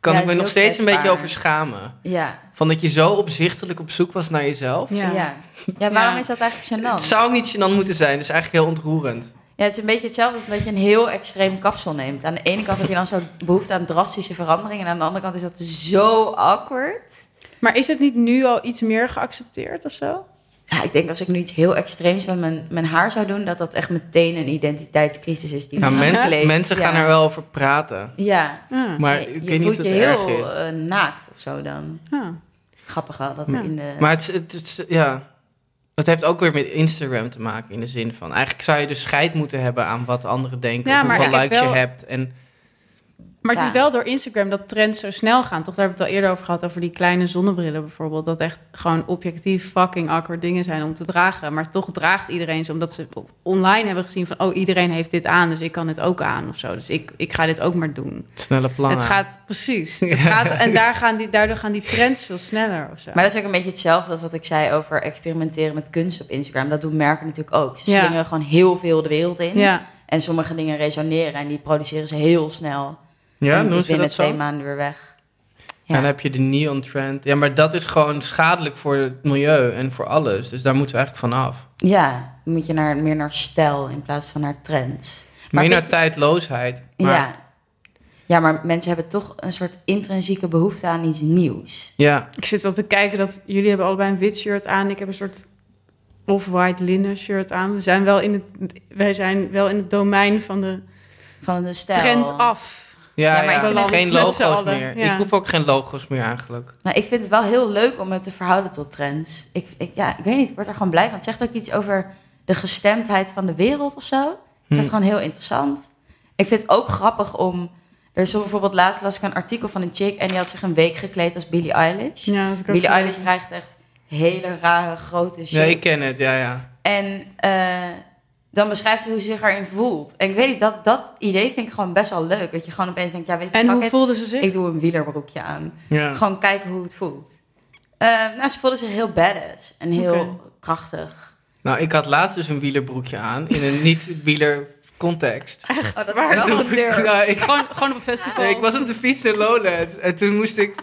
Speaker 5: kan
Speaker 4: Ja,
Speaker 5: ik me nog steeds een beetje over schamen.
Speaker 4: Ja,
Speaker 5: Van dat je zo opzichtelijk op zoek was naar jezelf.
Speaker 3: Ja.
Speaker 4: ja. ja. waarom
Speaker 3: Ja.
Speaker 4: is dat eigenlijk gênant?
Speaker 5: Het zou niet gênant moeten zijn. Het is eigenlijk heel ontroerend.
Speaker 4: Ja, het is een beetje hetzelfde als dat je een heel extreem kapsel neemt. Aan de ene kant heb je dan zo behoefte aan drastische veranderingen... en aan de andere kant is dat zo awkward.
Speaker 3: Maar is het niet nu al iets meer geaccepteerd of zo?
Speaker 4: Ja, ik denk als ik nu iets heel extreems met mijn, mijn haar zou doen... dat dat echt meteen een identiteitscrisis is die
Speaker 5: Nou,
Speaker 4: me
Speaker 5: mensen,
Speaker 4: leeft.
Speaker 5: mensen gaan
Speaker 4: Ja.
Speaker 5: er wel over praten.
Speaker 4: Ja,
Speaker 3: Ah,
Speaker 5: Maar
Speaker 4: je,
Speaker 5: ik
Speaker 4: je
Speaker 5: weet niet
Speaker 4: voelt
Speaker 5: of
Speaker 4: je
Speaker 5: het erg
Speaker 4: heel
Speaker 5: is.
Speaker 4: eh, naakt of zo dan.
Speaker 3: ah.
Speaker 4: Grappig wel, dat
Speaker 3: Ja.
Speaker 4: in de...
Speaker 5: Maar het, is- het, is- ja, het heeft ook weer met Instagram te maken in de zin van... Eigenlijk zou je dus scheid moeten hebben aan wat anderen denken.
Speaker 3: Ja,
Speaker 5: of hoeveel likes
Speaker 3: wel-
Speaker 5: je hebt. En
Speaker 3: Maar het
Speaker 4: Ja.
Speaker 3: is wel door Instagram dat trends zo snel gaan. Toch, daar hebben we het al eerder over gehad, over die kleine zonnebrillen bijvoorbeeld. Dat echt gewoon objectief fucking awkward dingen zijn om te dragen. Maar toch draagt iedereen ze, omdat ze online hebben gezien van... oh, iedereen heeft dit aan, dus ik kan het ook aan of zo. Dus ik, ik ga dit ook maar doen.
Speaker 5: snelle plannen.
Speaker 3: Het gaat, precies. Het gaat, en daar gaan die, daardoor gaan die trends veel sneller of zo.
Speaker 4: Maar dat is ook een beetje hetzelfde als wat ik zei over experimenteren met kunst op Instagram. Dat doen merken natuurlijk ook. Ze
Speaker 3: Ja.
Speaker 4: slingeren gewoon heel veel de wereld in.
Speaker 3: ja,
Speaker 4: En sommige dingen resoneren en die produceren ze heel snel.
Speaker 5: Ja,
Speaker 4: en
Speaker 5: doen ze
Speaker 4: binnen
Speaker 5: dat zo?
Speaker 4: twee maanden weer weg.
Speaker 5: En dan heb je de neon trend. Ja, maar dat is gewoon schadelijk voor het milieu en voor alles. Dus daar moeten we eigenlijk van af.
Speaker 4: Ja, dan moet je naar, meer naar stijl in plaats van naar trends. Maar
Speaker 5: Meer naar tijdloosheid. Maar,
Speaker 4: Ja. ja, maar mensen hebben toch een soort intrinsieke behoefte aan iets nieuws.
Speaker 5: ja.
Speaker 3: ik zit al te kijken dat jullie hebben allebei een wit shirt aan. Ik heb een soort off-white linnen shirt aan. We zijn wel in het, wij zijn wel in het domein van de
Speaker 4: Van de stijl.
Speaker 3: trend af.
Speaker 5: Ja,
Speaker 4: Ja, maar
Speaker 5: ja,
Speaker 4: ik vind
Speaker 5: geen logo's meer.
Speaker 3: ja.
Speaker 5: Ik hoef ook geen logo's meer eigenlijk.
Speaker 4: Nou, ik vind het wel heel leuk om het te verhouden tot trends. Ik, ik, ja, ik weet niet, ik word er gewoon blij van. Het zegt ook iets over de gestemdheid van de wereld of zo. Ik vind het
Speaker 5: Hm.
Speaker 4: gewoon heel interessant. Ik vind het ook grappig om... Er is zo bijvoorbeeld laatst las ik een artikel van een chick... en die had zich een week gekleed als Billie Eilish.
Speaker 3: Ja, dat
Speaker 4: Billie Eilish draagt echt hele rare grote shit.
Speaker 5: Ja, ik ken het, ja, ja.
Speaker 4: En eh, dan beschrijft ze hoe ze zich erin voelt. En ik weet niet, dat, dat idee vind ik gewoon best wel leuk. Dat je gewoon opeens denkt, ja, weet je
Speaker 3: En hoe voelde ze zich?
Speaker 4: Ik doe een wielerbroekje aan.
Speaker 5: ja.
Speaker 4: Gewoon kijken hoe het voelt. Eh, nou, ze voelde zich heel badass en heel krachtig.
Speaker 5: Nou, ik had laatst dus een wielerbroekje aan in een niet-wieler context.
Speaker 4: Oh, dat
Speaker 3: Waar
Speaker 4: is wel gedurfd.
Speaker 5: Ja, ik,
Speaker 3: Gewoon, gewoon op een festival.
Speaker 5: ik was op de fiets in Lowlands en toen moest ik...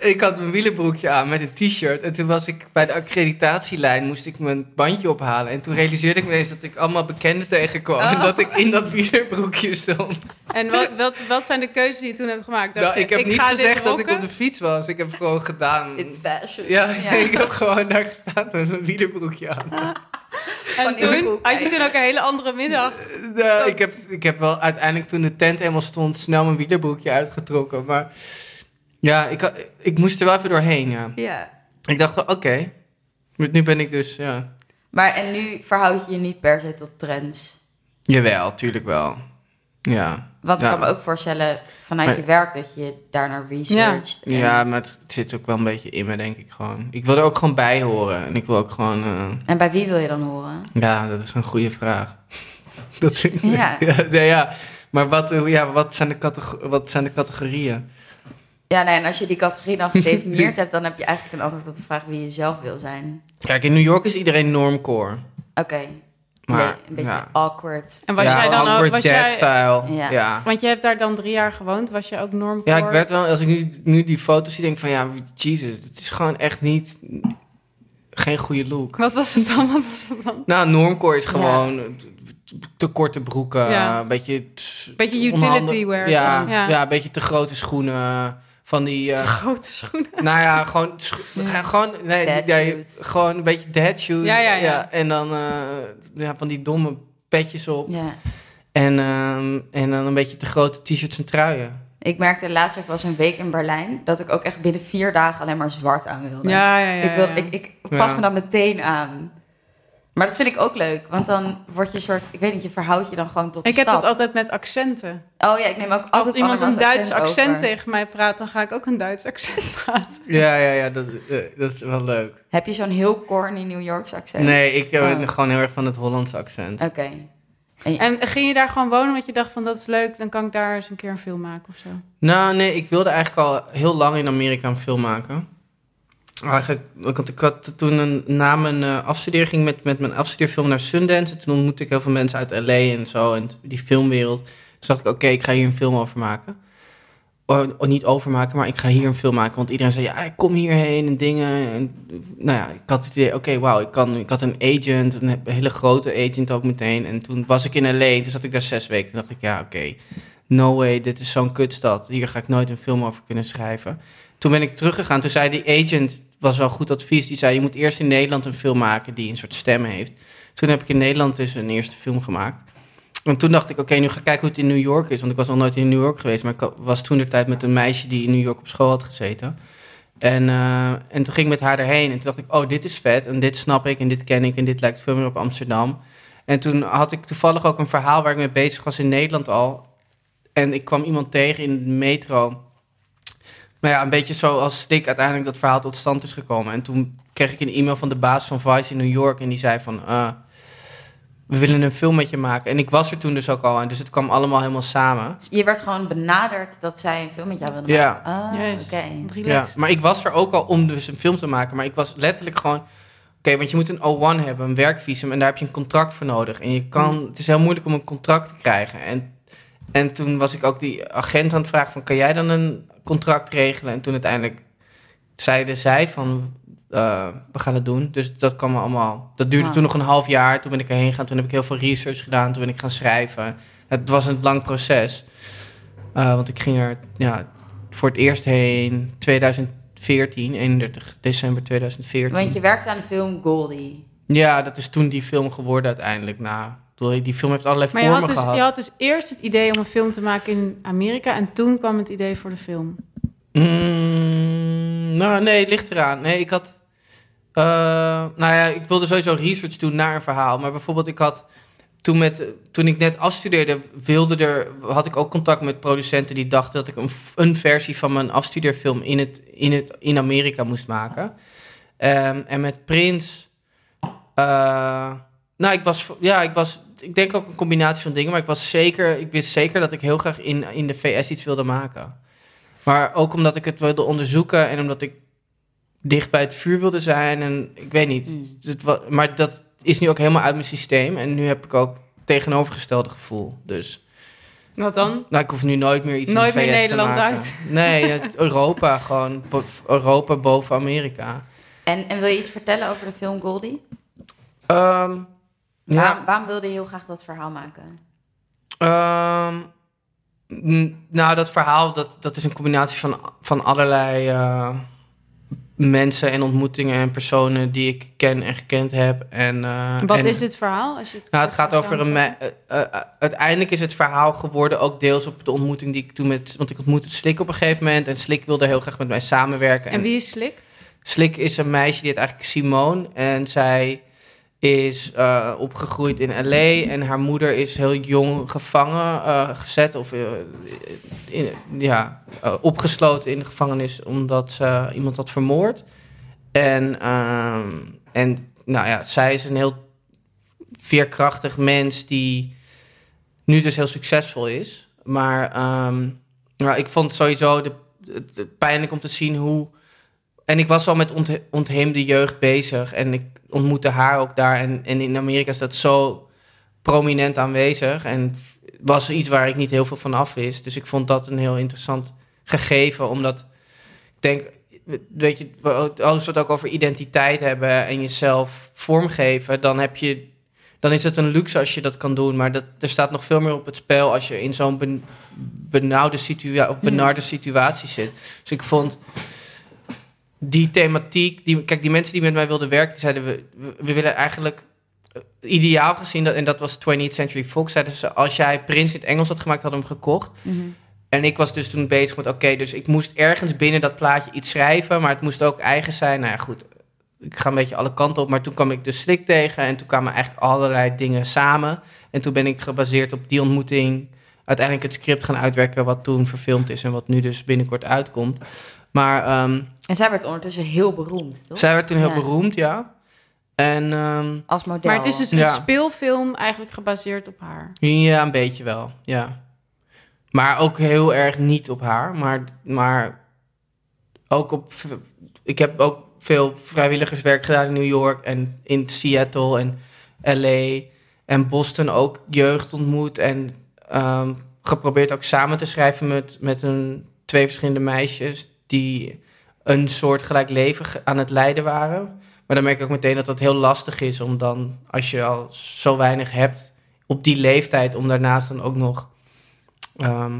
Speaker 5: Ik had mijn wielerbroekje aan met een t-shirt. En toen was ik bij de accreditatielijn, moest ik mijn bandje ophalen. En toen realiseerde ik me eens dat ik allemaal bekenden tegenkwam. En
Speaker 3: Oh.
Speaker 5: dat ik in dat wielerbroekje stond.
Speaker 3: En wat, wat, wat zijn de keuzes die je toen hebt gemaakt?
Speaker 5: Nou,
Speaker 3: je,
Speaker 5: ik heb niet gezegd dat ik op de fiets was. Ik heb gewoon gedaan.
Speaker 4: It's fashion.
Speaker 5: Ja, ik heb gewoon daar gestaan met mijn wielerbroekje aan.
Speaker 3: En
Speaker 4: in de
Speaker 3: toen had je toen ook een hele andere middag.
Speaker 5: Nou, ik, heb, ik heb wel uiteindelijk toen de tent helemaal stond, snel mijn wielerbroekje uitgetrokken. Maar ja, ik, ik moest er wel even doorheen. Ja.
Speaker 4: Ja.
Speaker 5: Ik dacht, oké. Nu ben ik dus, ja.
Speaker 4: Maar en nu verhoud je je niet per se tot trends.
Speaker 5: Jawel, tuurlijk wel. Ja.
Speaker 4: Want ik
Speaker 5: Ja.
Speaker 4: kan me ook voorstellen vanuit
Speaker 5: Maar-
Speaker 4: je werk dat je daar naar researcht. en-
Speaker 5: Ja, maar het zit ook wel een beetje in me, denk ik gewoon. Ik wil er ook gewoon bij horen. En ik wil ook gewoon... eh,
Speaker 4: En bij wie wil je dan horen?
Speaker 5: Ja, dat is een goede vraag. Dat vind ik...
Speaker 4: Ja.
Speaker 5: ja, ja. Maar wat, eh, ja, wat, zijn de wat zijn de categorieën?
Speaker 4: Ja, nee, en als je die categorie dan gedefinieerd hebt, dan heb je eigenlijk een antwoord op de vraag wie je zelf wil zijn.
Speaker 5: Kijk, in New York is iedereen normcore.
Speaker 4: Oké.
Speaker 5: Maar,
Speaker 4: Nee, een beetje
Speaker 5: ja.
Speaker 4: awkward.
Speaker 3: En was
Speaker 5: ja,
Speaker 3: jij dan ook...
Speaker 5: awkward
Speaker 3: Was jij,
Speaker 5: style.
Speaker 4: Ja.
Speaker 5: Ja.
Speaker 3: want je hebt daar dan drie jaar gewoond. Was je ook norm
Speaker 5: Ja, ik werd wel, als ik nu, nu die foto's zie, denk ik van ja, Jesus, het is gewoon echt niet, geen goede look.
Speaker 3: Wat was het dan? Wat was het dan?
Speaker 5: Nou, normcore is gewoon te korte broeken,
Speaker 3: Ja.
Speaker 5: een beetje...
Speaker 3: Beetje utility wear.
Speaker 5: Ja,
Speaker 3: zo.
Speaker 5: ja. een beetje te grote schoenen, van die... eh,
Speaker 3: Grote schoenen.
Speaker 5: nou ja, gewoon, scho- gewoon, nee, ja, gewoon een beetje dad shoes.
Speaker 3: Ja, ja, ja.
Speaker 5: en dan eh, ja, van die domme petjes op.
Speaker 4: Ja.
Speaker 5: En, ehm, en dan een beetje te grote t-shirts en truien.
Speaker 4: Ik merkte laatst, ik was een week in Berlijn, dat ik ook echt binnen vier dagen alleen maar zwart aan wilde.
Speaker 3: Ja, ja, ja.
Speaker 4: ik, wil,
Speaker 3: ja.
Speaker 4: ik, ik pas
Speaker 5: Ja.
Speaker 4: me dan meteen aan. Maar dat vind ik ook leuk, want dan word je een soort, ik weet niet, je verhoudt je dan gewoon tot de
Speaker 3: Ik heb dat altijd met accenten.
Speaker 4: Oh ja, ik neem ook
Speaker 3: Als
Speaker 4: altijd
Speaker 3: iemand een Duits accent tegen mij praat, dan ga ik ook een Duits accent praten.
Speaker 5: Ja, ja, ja, dat, eh, dat is wel leuk.
Speaker 4: Heb je zo'n heel corny New Yorks accent?
Speaker 5: Nee, ik ben
Speaker 4: Oh.
Speaker 5: gewoon heel erg van het Hollandse accent.
Speaker 4: Oké. En je-
Speaker 3: En ging je daar gewoon wonen, want je dacht van dat is leuk, dan kan ik daar eens een keer een film maken of zo?
Speaker 5: Nou, nee, ik wilde eigenlijk al heel lang in Amerika een film maken. Eigenlijk, want ik had toen een, na mijn eh afstuderen ging met, met mijn afstudeerfilm naar Sundance. Toen ontmoette ik heel veel mensen uit LA en zo, en die filmwereld. Toen dacht ik, oké, ik ga hier een film over maken. Oh, oh, niet over maken, maar ik ga hier een film maken. Want iedereen zei, ja, ik kom hierheen en dingen. En, nou ja, ik had het idee, oké, wauw, ik, kan- ik had een agent, een hele grote agent ook meteen. En toen was ik in LA, toen zat ik daar zes weken. Toen dacht ik, ja, oké, no way, dit is zo'n kutstad. Hier ga ik nooit een film over kunnen schrijven. Toen ben ik teruggegaan, toen zei die agent, was wel goed advies. Die zei, je moet eerst in Nederland een film maken die een soort stem heeft. Toen heb ik in Nederland dus een eerste film gemaakt. En toen dacht ik, oké, nu ga ik kijken hoe het in New York is. Want ik was nog nooit in New York geweest. Maar ik was toen de tijd met een meisje die in New York op school had gezeten. En, eh, en toen ging ik met haar erheen. En toen dacht ik, oh, dit is vet. En dit snap ik. En dit ken ik. En dit lijkt veel meer op Amsterdam. En toen had ik toevallig ook een verhaal waar ik mee bezig was in Nederland al. En ik kwam iemand tegen in de metro. Maar ja, een beetje zoals Slik uiteindelijk dat verhaal tot stand is gekomen. En toen kreeg ik een e-mail van de baas van Vice in New York. En die zei van, eh, we willen een film met je maken. En ik was er toen dus ook al. En dus het kwam allemaal helemaal samen.
Speaker 4: je werd gewoon benaderd dat zij een film met jou wilde
Speaker 5: Ja.
Speaker 4: maken. Oh, oké.
Speaker 5: Ja, maar ik was er ook al om dus een film te maken. Maar ik was letterlijk gewoon... Oké, want je moet een O1 hebben, een werkvisum. En daar heb je een contract voor nodig. En je kan... Het is heel moeilijk om een contract te krijgen. En, en toen was ik ook die agent aan het vragen van... Kan jij dan een contract regelen? En toen uiteindelijk zeiden zij van... eh, we gaan het doen. Dus dat kwam allemaal... Dat duurde toen nog een half jaar. Toen ben ik erheen gegaan. Toen heb ik heel veel research gedaan. Toen ben ik gaan schrijven. Het was een lang proces. Eh, want ik ging er ja, voor het eerst heen 2014, 31 december 2014.
Speaker 4: Want je werkte aan de film Goldie.
Speaker 5: Ja, dat is toen die film geworden uiteindelijk. Ik bedoel, die film heeft allerlei
Speaker 3: Maar je
Speaker 5: vormen
Speaker 3: had, dus,
Speaker 5: gehad.
Speaker 3: je had dus eerst het idee om een film te maken in Amerika en toen kwam het idee voor de film.
Speaker 5: Mm, nou, nee, het ligt eraan. Nee, ik had... eh, nou ja, ik wilde sowieso research doen naar een verhaal. Maar bijvoorbeeld, ik had... Toen, met, toen ik net afstudeerde, wilde er, had ik ook contact met producenten die dachten dat ik een, een versie van mijn afstudeerfilm in, het, in, het, in Amerika moest maken. Ehm, en met Prins. eh, nou, ik was, ja, ik was, ik denk ook een combinatie van dingen, maar ik was zeker, ik wist zeker dat ik heel graag in, in de VS iets wilde maken. Maar ook omdat ik het wilde onderzoeken en omdat ik dicht bij het vuur wilde zijn. En ik weet niet.
Speaker 4: Mm.
Speaker 5: Het wa- maar dat is nu ook helemaal uit mijn systeem. En nu heb ik ook tegenovergestelde gevoel. Dus
Speaker 3: Wat dan?
Speaker 5: nou, ik hoef nu nooit meer iets
Speaker 3: Nooit
Speaker 5: in de
Speaker 3: meer
Speaker 5: VS
Speaker 3: Nederland
Speaker 5: te maken.
Speaker 3: uit.
Speaker 5: Nee, het, Europa gewoon. Bo- Europa boven Amerika.
Speaker 4: En, en wil je iets vertellen over de film Goldie?
Speaker 5: Ehm, ja,
Speaker 4: Waarom, waarom wilde je heel graag dat verhaal maken?
Speaker 5: Ehm, nou, dat verhaal, dat, dat is een combinatie van, van allerlei eh, mensen en ontmoetingen en personen die ik ken en gekend heb. En, eh,
Speaker 3: Wat
Speaker 5: en-
Speaker 3: is dit verhaal? Als je het
Speaker 5: Nou, het gaat over een... me- eh, uiteindelijk is het verhaal geworden ook deels op de ontmoeting die ik toen met... Want ik ontmoette Slik op een gegeven moment en Slik wilde heel graag met mij samenwerken.
Speaker 3: En wie is Slik?
Speaker 5: Slik is een meisje, die heet eigenlijk Simone. En zij is eh, opgegroeid in L.A. en haar moeder is heel jong gevangen eh, gezet of eh, in, ja, opgesloten in de gevangenis omdat ze iemand had vermoord. En, ehm, en nou ja, zij is een heel veerkrachtig mens die nu dus heel succesvol is. Maar ehm, nou, ik vond sowieso de, pijnlijk om te zien hoe. En ik was al met ont, ontheemde jeugd bezig. En ik ontmoette haar ook daar. En, en in Amerika is dat zo prominent aanwezig. En was iets waar ik niet heel veel van af wist. Dus ik vond dat een heel interessant gegeven. Omdat ik denk, weet je, als we het ook over identiteit hebben en jezelf vormgeven, dan heb je. Dan is het een luxe als je dat kan doen. Maar dat, er staat nog veel meer op het spel als je in zo'n ben, benauwde of benarde situatie zit. Dus ik vond die thematiek. Die, kijk, die mensen die met mij wilden werken, die zeiden we, we, willen eigenlijk eh, ideaal gezien, dat, en dat was 20th Century Fox, zeiden ze, als jij Prins in het Engels had gemaakt, hadden we hem gekocht.
Speaker 4: Mhm.
Speaker 5: En ik was dus toen bezig met, oké, dus ik moest ergens binnen dat plaatje iets schrijven, maar het moest ook eigen zijn. Nou ja, goed, ik ga een beetje alle kanten op, maar toen kwam ik de Slik tegen en toen kwamen eigenlijk allerlei dingen samen. En toen ben ik gebaseerd op die ontmoeting uiteindelijk het script gaan uitwerken wat toen verfilmd is en wat nu dus binnenkort uitkomt. Maar ehm,
Speaker 4: En zij werd ondertussen heel beroemd, toch?
Speaker 5: zij werd toen heel
Speaker 4: Ja.
Speaker 5: beroemd, ja. En ehm,
Speaker 4: Als model.
Speaker 3: Maar het is dus een
Speaker 5: Ja.
Speaker 3: speelfilm eigenlijk gebaseerd op haar.
Speaker 5: Ja, een beetje wel, ja. Maar ook heel erg niet op haar, maar, maar ook op... Ik heb ook veel vrijwilligerswerk gedaan in New York en in Seattle en LA en Boston ook jeugd ontmoet en ehm, geprobeerd ook samen te schrijven met, met een, twee verschillende meisjes die een soort gelijk leven aan het leiden waren. Maar dan merk ik ook meteen dat dat heel lastig is om dan, als je al zo weinig hebt op die leeftijd, om daarnaast dan ook nog ehm,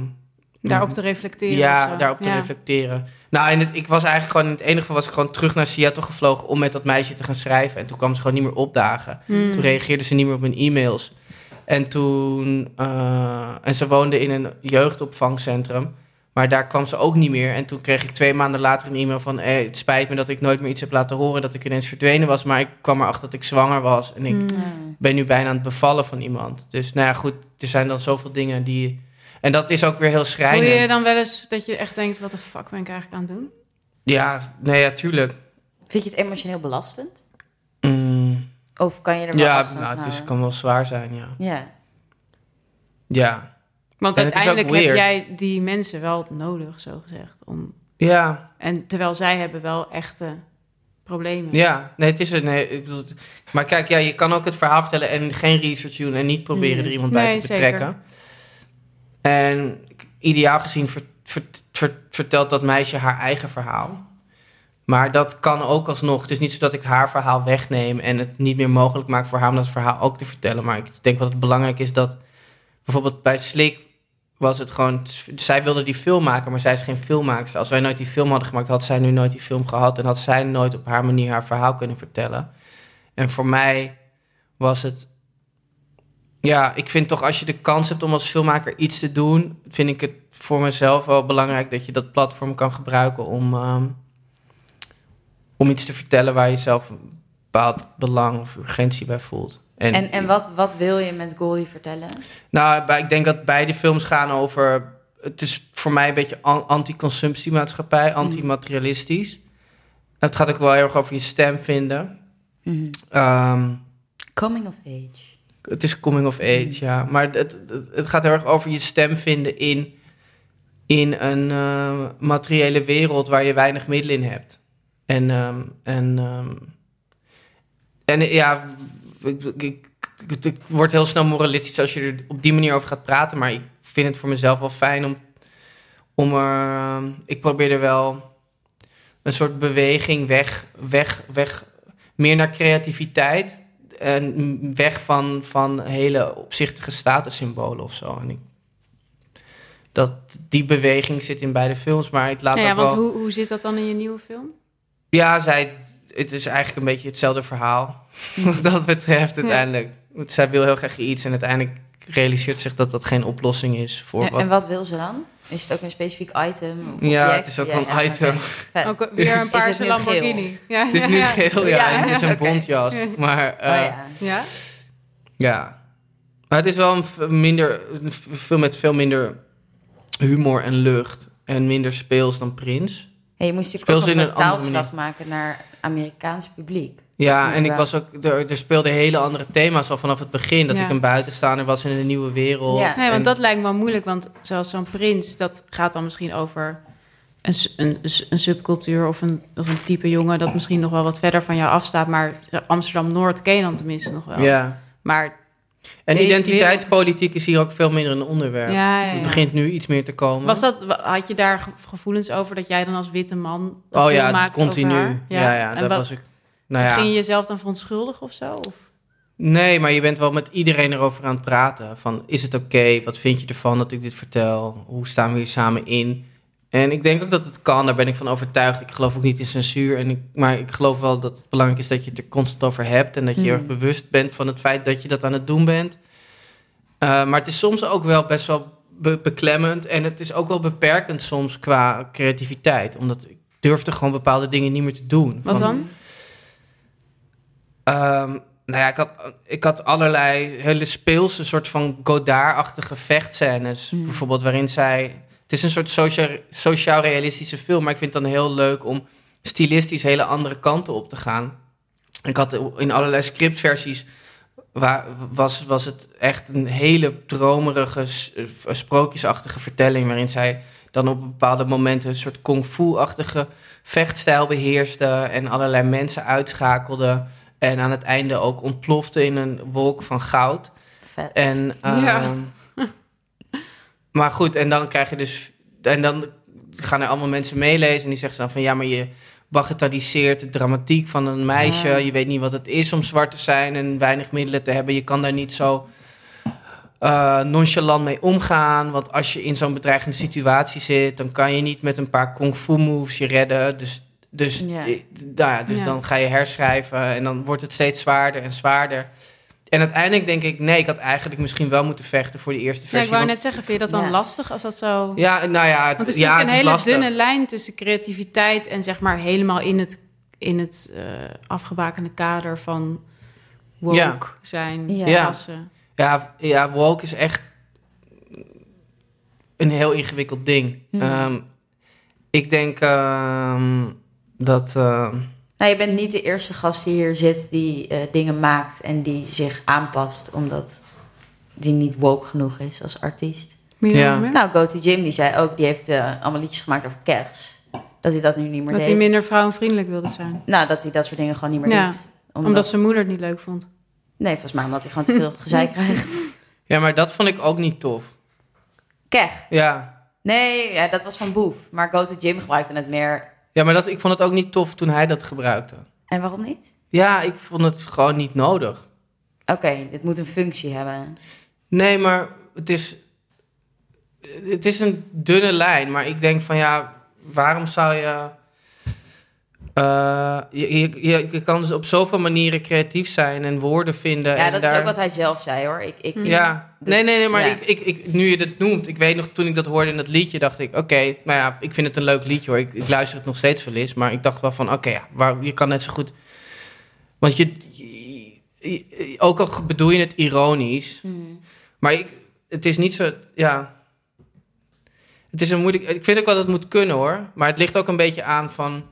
Speaker 3: Daarop te reflecteren.
Speaker 5: ja, daarop te
Speaker 3: Ja.
Speaker 5: reflecteren. Nou, en het, ik was eigenlijk gewoon, in het enige geval was ik gewoon terug naar Seattle gevlogen om met dat meisje te gaan schrijven. En toen kwam ze gewoon niet meer opdagen.
Speaker 3: Hmm.
Speaker 5: Toen reageerde ze niet meer op mijn e-mails. En toen, eh, en ze woonde in een jeugdopvangcentrum. Maar daar kwam ze ook niet meer. En toen kreeg ik twee maanden later een e-mail van... Hey, het spijt me dat ik nooit meer iets heb laten horen... dat ik ineens verdwenen was. Maar ik kwam erachter dat ik zwanger was. En ik.
Speaker 4: Mm.
Speaker 5: ben nu bijna aan het bevallen van iemand. Dus nou ja, goed, er zijn dan zoveel dingen die... En dat is ook weer heel
Speaker 3: Voel
Speaker 5: schrijnend.
Speaker 3: je je dan wel eens dat je echt denkt... wat de fuck ben ik eigenlijk aan het doen?
Speaker 5: Ja, nee, ja, tuurlijk.
Speaker 4: Vind je het emotioneel belastend?
Speaker 5: Mm,
Speaker 4: Of kan je er wel
Speaker 5: ja, nou,
Speaker 4: van
Speaker 5: het is, kan wel zwaar zijn, ja.
Speaker 4: Ja.
Speaker 5: Ja,
Speaker 3: Want
Speaker 5: En
Speaker 3: uiteindelijk heb jij die mensen wel nodig, zo gezegd. Om...
Speaker 5: ja,
Speaker 3: En terwijl zij hebben wel echte problemen.
Speaker 5: ja. Nee, het is het. Nee, ik bedoel, maar kijk, ja, je kan ook het verhaal vertellen en geen research doen en niet proberen
Speaker 4: Mhm.
Speaker 5: er iemand bij te betrekken. En ideaal gezien ver- ver- ver- vertelt dat meisje haar eigen verhaal. Maar dat kan ook alsnog. Het is niet zo dat ik haar verhaal wegneem en het niet meer mogelijk maak voor haar om dat verhaal ook te vertellen. Maar ik denk wat het belangrijk is dat bijvoorbeeld bij Slik was het gewoon. Zij wilde die film maken, maar zij is geen filmmaakster. Als wij nooit die film hadden gemaakt, had zij nu nooit die film gehad en had zij nooit op haar manier haar verhaal kunnen vertellen. En voor mij was het. Ja, ik vind toch als je de kans hebt om als filmmaker iets te doen, vind ik het voor mezelf wel belangrijk dat je dat platform kan gebruiken om, ehm, om iets te vertellen waar je zelf een bepaald belang of urgentie bij voelt.
Speaker 4: En, en wat, wat wil je met Goldie vertellen?
Speaker 5: Nou, ik denk dat beide films gaan over. Het is voor mij een beetje an- anti-consumptiemaatschappij, anti-materialistisch. Het gaat ook wel heel erg over je stem vinden.
Speaker 4: Mhm.
Speaker 5: Ehm,
Speaker 4: Coming of age.
Speaker 5: het is coming of age, ja. Maar het, het, het gaat heel erg over je stem vinden in, in een eh, materiële wereld waar je weinig middelen in hebt. En, ehm, en, ehm, en ja, ik, ik, wordt heel snel moralistisch als je er op die manier over gaat praten. Maar ik vind het voor mezelf wel fijn om, om ehm, ik probeer er wel een soort beweging weg, weg, weg... Meer naar creativiteit en weg van, van hele opzichtige statussymbolen of zo. En ik, dat, die beweging zit in beide films, maar het laat
Speaker 3: Nou ja,
Speaker 5: ook
Speaker 3: want
Speaker 5: wel...
Speaker 3: hoe, hoe zit dat dan in je nieuwe film?
Speaker 5: Ja, zij, het is eigenlijk een beetje hetzelfde verhaal. Wat dat betreft uiteindelijk. Zij wil heel graag iets en uiteindelijk realiseert zich dat dat geen oplossing is voor
Speaker 4: Ja,
Speaker 5: wat...
Speaker 4: en wat wil ze dan? Is het ook een specifiek item? Of
Speaker 5: Ja, het is ook
Speaker 4: Ja,
Speaker 5: een
Speaker 4: ja,
Speaker 5: item.
Speaker 3: Ook weer een paarse Lamborghini. Ja,
Speaker 5: Het is nu geel, ja.
Speaker 4: Ja,
Speaker 5: en het is een
Speaker 4: oké.
Speaker 5: bontjas. Maar
Speaker 4: Oh,
Speaker 5: eh,
Speaker 4: ja.
Speaker 3: Ja?
Speaker 5: Ja. Maar het is wel een minder, film met veel minder humor en lucht. En minder speels dan Prins.
Speaker 4: Hey, je moest natuurlijk
Speaker 5: Speel
Speaker 4: ook een taalslag maken naar Amerikaans publiek.
Speaker 5: Ja, en ik was ook, er, er speelden hele andere thema's al vanaf het begin. Dat
Speaker 3: Ja.
Speaker 5: ik een buitenstaander was in een nieuwe wereld.
Speaker 4: Ja.
Speaker 3: Nee, want
Speaker 5: En-
Speaker 3: dat lijkt me wel moeilijk. Want zoals zo'n prins, dat gaat dan misschien over een, een, een subcultuur of een, of een type jongen dat misschien nog wel wat verder van jou afstaat. Maar Amsterdam-Noord ken je dan tenminste nog wel.
Speaker 5: Ja.
Speaker 3: Maar
Speaker 5: En
Speaker 3: Deze
Speaker 5: identiteitspolitiek is hier ook veel minder een onderwerp.
Speaker 3: ja, ja, ja.
Speaker 5: Het begint nu iets meer te komen.
Speaker 3: Was dat, had je daar ge- gevoelens over dat jij dan als witte man
Speaker 5: Oh ja, continu. Ja, ja,
Speaker 3: En
Speaker 5: dat
Speaker 3: wat-
Speaker 5: was ik. Nou ja.
Speaker 3: Ging je jezelf dan verontschuldigen of zo? Of?
Speaker 5: Nee, maar je bent wel met iedereen erover aan het praten. Van, is het oké? Wat vind je ervan dat ik dit vertel? Hoe staan we hier samen in? En ik denk ook dat het kan, daar ben ik van overtuigd. Ik geloof ook niet in censuur. En ik, maar ik geloof wel dat het belangrijk is dat je het er constant over hebt. En dat je heel erg bewust bent van het feit dat je dat aan het doen bent. Eh, maar het is soms ook wel best wel be- beklemmend. En het is ook wel beperkend soms qua creativiteit. Omdat ik durfde gewoon bepaalde dingen niet meer te doen.
Speaker 3: Wat
Speaker 5: Van-
Speaker 3: dan?
Speaker 5: Ehm, nou ja, ik had, ik had allerlei hele speelse, soort van Godard-achtige vechtscènes.
Speaker 4: Hmm.
Speaker 5: Bijvoorbeeld waarin zij... Het is een soort socia- sociaal-realistische film, maar ik vind het dan heel leuk om stilistisch hele andere kanten op te gaan. Ik had in allerlei scriptversies... Waar, was, was het echt een hele dromerige, eh, sprookjesachtige vertelling... waarin zij dan op bepaalde momenten een soort kung fu-achtige vechtstijl beheerste... en allerlei mensen uitschakelde... En aan het einde ook ontplofte in een wolk van goud.
Speaker 4: Vet.
Speaker 5: En,
Speaker 3: Ja.
Speaker 5: Maar goed, en dan krijg je dus... En dan gaan er allemaal mensen meelezen en die zeggen dan van... Ja, maar je bagatelliseert de dramatiek van een meisje.
Speaker 4: Ja.
Speaker 5: Je weet niet wat het is om zwart te zijn en weinig middelen te hebben. Je kan daar niet zo eh, nonchalant mee omgaan. Want als je in zo'n bedreigende situatie zit... dan kan je niet met een paar kung fu moves je redden. Dus, dus,
Speaker 4: Ja.
Speaker 5: eh, nou ja, dus dan ga je herschrijven en dan wordt het steeds zwaarder en zwaarder. En uiteindelijk denk ik, nee, ik had eigenlijk misschien wel moeten vechten voor de eerste
Speaker 3: Ja, ik
Speaker 5: versie.
Speaker 3: wou
Speaker 5: want-
Speaker 3: net zeggen, vind je dat dan
Speaker 4: Ja.
Speaker 3: lastig als dat zo...
Speaker 5: ja, nou ja, het,
Speaker 3: Want het is
Speaker 5: ja,
Speaker 3: natuurlijk
Speaker 5: het
Speaker 3: een
Speaker 5: is
Speaker 3: hele
Speaker 5: lastig.
Speaker 3: dunne lijn tussen creativiteit en zeg maar helemaal in het, in het eh, afgebakende kader van woke
Speaker 5: Ja.
Speaker 3: zijn,
Speaker 4: Ja.
Speaker 5: Ja. Ja, ja, woke is echt een heel ingewikkeld ding.
Speaker 4: Hmm.
Speaker 5: Ehm, ik denk ehm, dat... ehm,
Speaker 4: Nou, je bent niet de eerste gast die hier zit die eh, dingen maakt en die zich aanpast omdat die niet woke genoeg is als artiest.
Speaker 5: Ja.
Speaker 4: Nou, Go to Jim die zei ook, die heeft eh, allemaal liedjes gemaakt over kers. Dat hij dat nu niet meer
Speaker 3: dat
Speaker 4: deed.
Speaker 3: hij minder vrouwenvriendelijk wilde zijn.
Speaker 4: Nou, dat hij dat soort dingen gewoon niet meer
Speaker 3: Ja,
Speaker 4: doet.
Speaker 3: Omdat zijn moeder het niet leuk vond.
Speaker 4: Nee, volgens mij omdat hij gewoon te veel gezeik krijgt.
Speaker 5: ja, maar dat vond ik ook niet tof.
Speaker 4: Keg.
Speaker 5: Ja,
Speaker 4: Nee, ja, dat was van Boef. Maar Go to Jim gebruikte het meer.
Speaker 5: Ja maar dat, ik vond het ook niet tof toen hij dat gebruikte.
Speaker 4: En waarom niet?
Speaker 5: Ja, ik vond het gewoon niet nodig.
Speaker 4: Oké, dit moet een functie hebben.
Speaker 5: Nee, maar het is, het is een dunne lijn. Maar ik denk van ja, waarom zou je. Eh, je, je, kan dus op zoveel manieren creatief zijn en woorden vinden.
Speaker 4: Ja,
Speaker 5: en
Speaker 4: dat
Speaker 5: daar,
Speaker 4: is ook wat hij zelf zei hoor. Ik, ik,
Speaker 5: Ja,
Speaker 4: Dus-
Speaker 5: nee, nee, nee, maar
Speaker 4: ja.
Speaker 5: ik, ik, ik, nu je het noemt, ik weet nog toen ik dat hoorde in dat liedje, dacht ik, oké, nou ja, ik vind het een leuk liedje hoor. Ik, ik luister het nog steeds wel eens, maar ik dacht wel van, oké, ja, waar, je kan net zo goed. Want je, je- je- ook al bedoel je het ironisch,
Speaker 4: Hmm.
Speaker 5: maar ik, het is niet zo, ja. Het is een moeilijk. Ik vind ook wel dat het moet kunnen hoor. Maar het ligt ook een beetje aan van.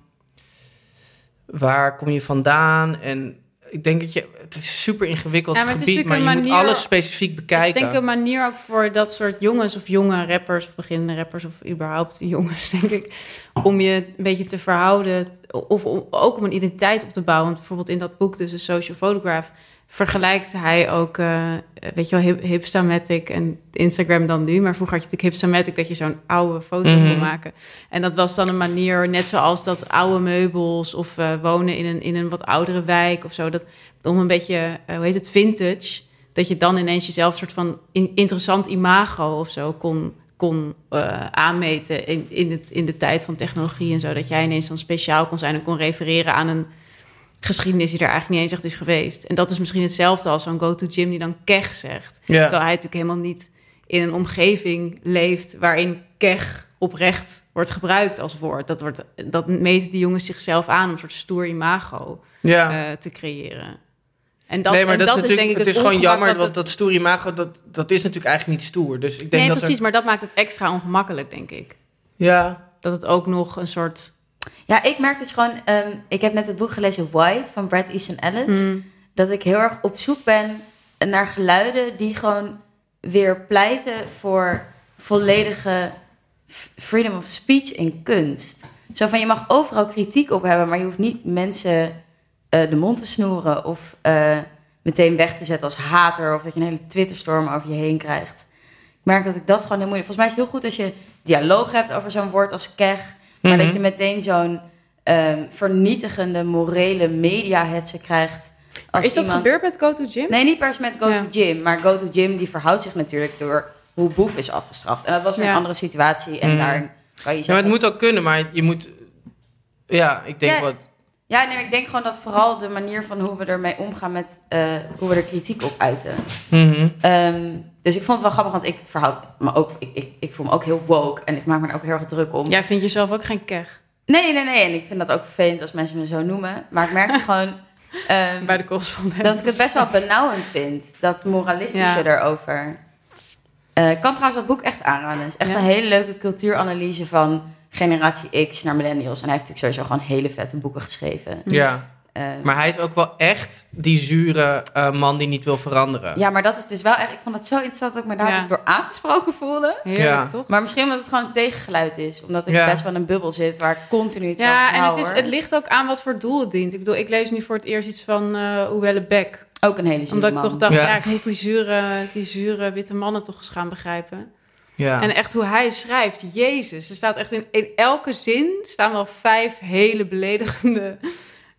Speaker 5: Waar kom je vandaan? En ik denk dat je. Het is een super ingewikkeld
Speaker 3: Ja, maar het
Speaker 5: gebied. Maar je moet alles specifiek
Speaker 3: Ik
Speaker 5: bekijken.
Speaker 3: denk een manier ook voor dat soort jongens of jonge rappers, of beginnende rappers of überhaupt jongens, denk ik, om je een beetje te verhouden of om, ook om een identiteit op te bouwen. Want bijvoorbeeld in dat boek, dus een social photograph, vergelijkt hij ook, eh, weet je wel, hip, Hipstamatic en Instagram dan nu. Maar vroeger had je natuurlijk Hipstamatic dat je zo'n oude foto
Speaker 5: Mhm.
Speaker 3: kon maken. En dat was dan een manier, net zoals dat oude meubels of eh, wonen in een, in een wat oudere wijk of zo. Dat, om een beetje, eh, hoe heet het, vintage. Dat je dan ineens jezelf een soort van in- interessant imago of zo kon, kon aanmeten in, in, het, in de tijd van technologie en zo. Dat jij ineens dan speciaal kon zijn en kon refereren aan een geschiedenis die er eigenlijk niet eens echt is geweest. En dat is misschien hetzelfde als zo'n go-to gym die dan kech zegt.
Speaker 5: ja.
Speaker 3: Terwijl hij natuurlijk helemaal niet in een omgeving leeft waarin keg oprecht wordt gebruikt als woord. Dat, wordt, dat meten die jongens zichzelf aan om een soort stoer imago
Speaker 5: Ja.
Speaker 3: eh, te creëren. En dat,
Speaker 5: nee, maar
Speaker 3: en
Speaker 5: dat, is natuurlijk,
Speaker 3: denk ik
Speaker 5: het is gewoon jammer,
Speaker 3: wat
Speaker 5: want dat stoer imago, dat, dat is natuurlijk eigenlijk niet stoer. Dus ik denk
Speaker 3: Nee,
Speaker 5: dat
Speaker 3: precies,
Speaker 5: er-
Speaker 3: maar dat maakt het extra ongemakkelijk, denk ik.
Speaker 5: Ja,
Speaker 3: Dat het ook nog een soort...
Speaker 4: Ja, ik merk dus gewoon... ehm, ik heb net het boek gelezen White van Brad Easton Ellis.
Speaker 3: Hmm.
Speaker 4: Dat ik heel erg op zoek ben naar geluiden die gewoon weer pleiten voor volledige freedom of speech in kunst. Zo van, je mag overal kritiek op hebben, maar je hoeft niet mensen eh, de mond te snoeren of eh, meteen weg te zetten als hater of dat je een hele Twitterstorm over je heen krijgt. Ik merk dat ik dat gewoon heel moeilijk... Volgens mij is het heel goed als je dialoog hebt over zo'n woord als keg, maar
Speaker 5: Mhm.
Speaker 4: dat je meteen zo'n ehm, vernietigende morele media-hetze krijgt. Als
Speaker 3: Is dat
Speaker 4: iemand...
Speaker 3: gebeurd met Go to Gym?
Speaker 4: Nee, niet per se met Go
Speaker 3: Ja.
Speaker 4: to Gym. Maar Go to Gym die verhoudt zich natuurlijk door hoe Boef is afgestraft. En dat was weer
Speaker 3: Ja.
Speaker 4: een andere situatie. En
Speaker 5: Mhm.
Speaker 4: daar kan je
Speaker 5: ja, maar
Speaker 4: zeggen...
Speaker 5: het moet ook kunnen, maar je moet... Ja, ik denk
Speaker 4: Ja.
Speaker 5: wat...
Speaker 4: Ja, nee, ik denk gewoon dat vooral de manier van hoe we ermee omgaan met... eh, hoe we er kritiek op uiten.
Speaker 5: Mhm.
Speaker 4: Ehm, dus ik vond het wel grappig, want ik verhoud me ook... Ik, ik, ik voel me ook heel woke en ik maak me er ook heel erg druk om.
Speaker 3: Jij vindt jezelf ook geen keg
Speaker 4: Nee, nee, nee. En ik vind dat ook vervelend als mensen me zo noemen. Maar ik merkte gewoon... ehm,
Speaker 3: bij de correspondent.
Speaker 4: dat ik het best wel benauwend vind. Dat moralistische
Speaker 3: Ja.
Speaker 4: erover. Eh, ik kan trouwens dat boek echt aanraden. Het is echt
Speaker 3: Ja.
Speaker 4: een hele leuke cultuuranalyse van generatie X naar millennials. En hij heeft natuurlijk sowieso gewoon hele vette boeken geschreven.
Speaker 5: Ja,
Speaker 4: Eh,
Speaker 5: maar hij is ook wel echt die zure eh, man die niet wil veranderen.
Speaker 4: ja, maar dat is dus wel echt... Ik vond het zo interessant dat ik me daar
Speaker 3: Ja.
Speaker 4: dus door aangesproken voelde.
Speaker 3: Heerlijk,
Speaker 5: Ja.
Speaker 3: toch?
Speaker 4: Maar misschien omdat het gewoon een tegengeluid is. Omdat ik
Speaker 5: Ja.
Speaker 4: best wel in een bubbel zit waar ik continu hetzelfde
Speaker 3: Ja, en het, is,
Speaker 4: hoor.
Speaker 3: het ligt ook aan wat voor doel het dient. Ik bedoel, ik lees nu voor het eerst iets van eh Oewelle Beck.
Speaker 4: Ook een hele zure
Speaker 3: Omdat ik toch dacht,
Speaker 5: Ja.
Speaker 3: ja. ik moet die zure, die zure witte mannen toch eens gaan begrijpen.
Speaker 5: Ja.
Speaker 3: En echt hoe hij schrijft, jezus. Er staat echt in, in elke zin staan wel vijf hele beledigende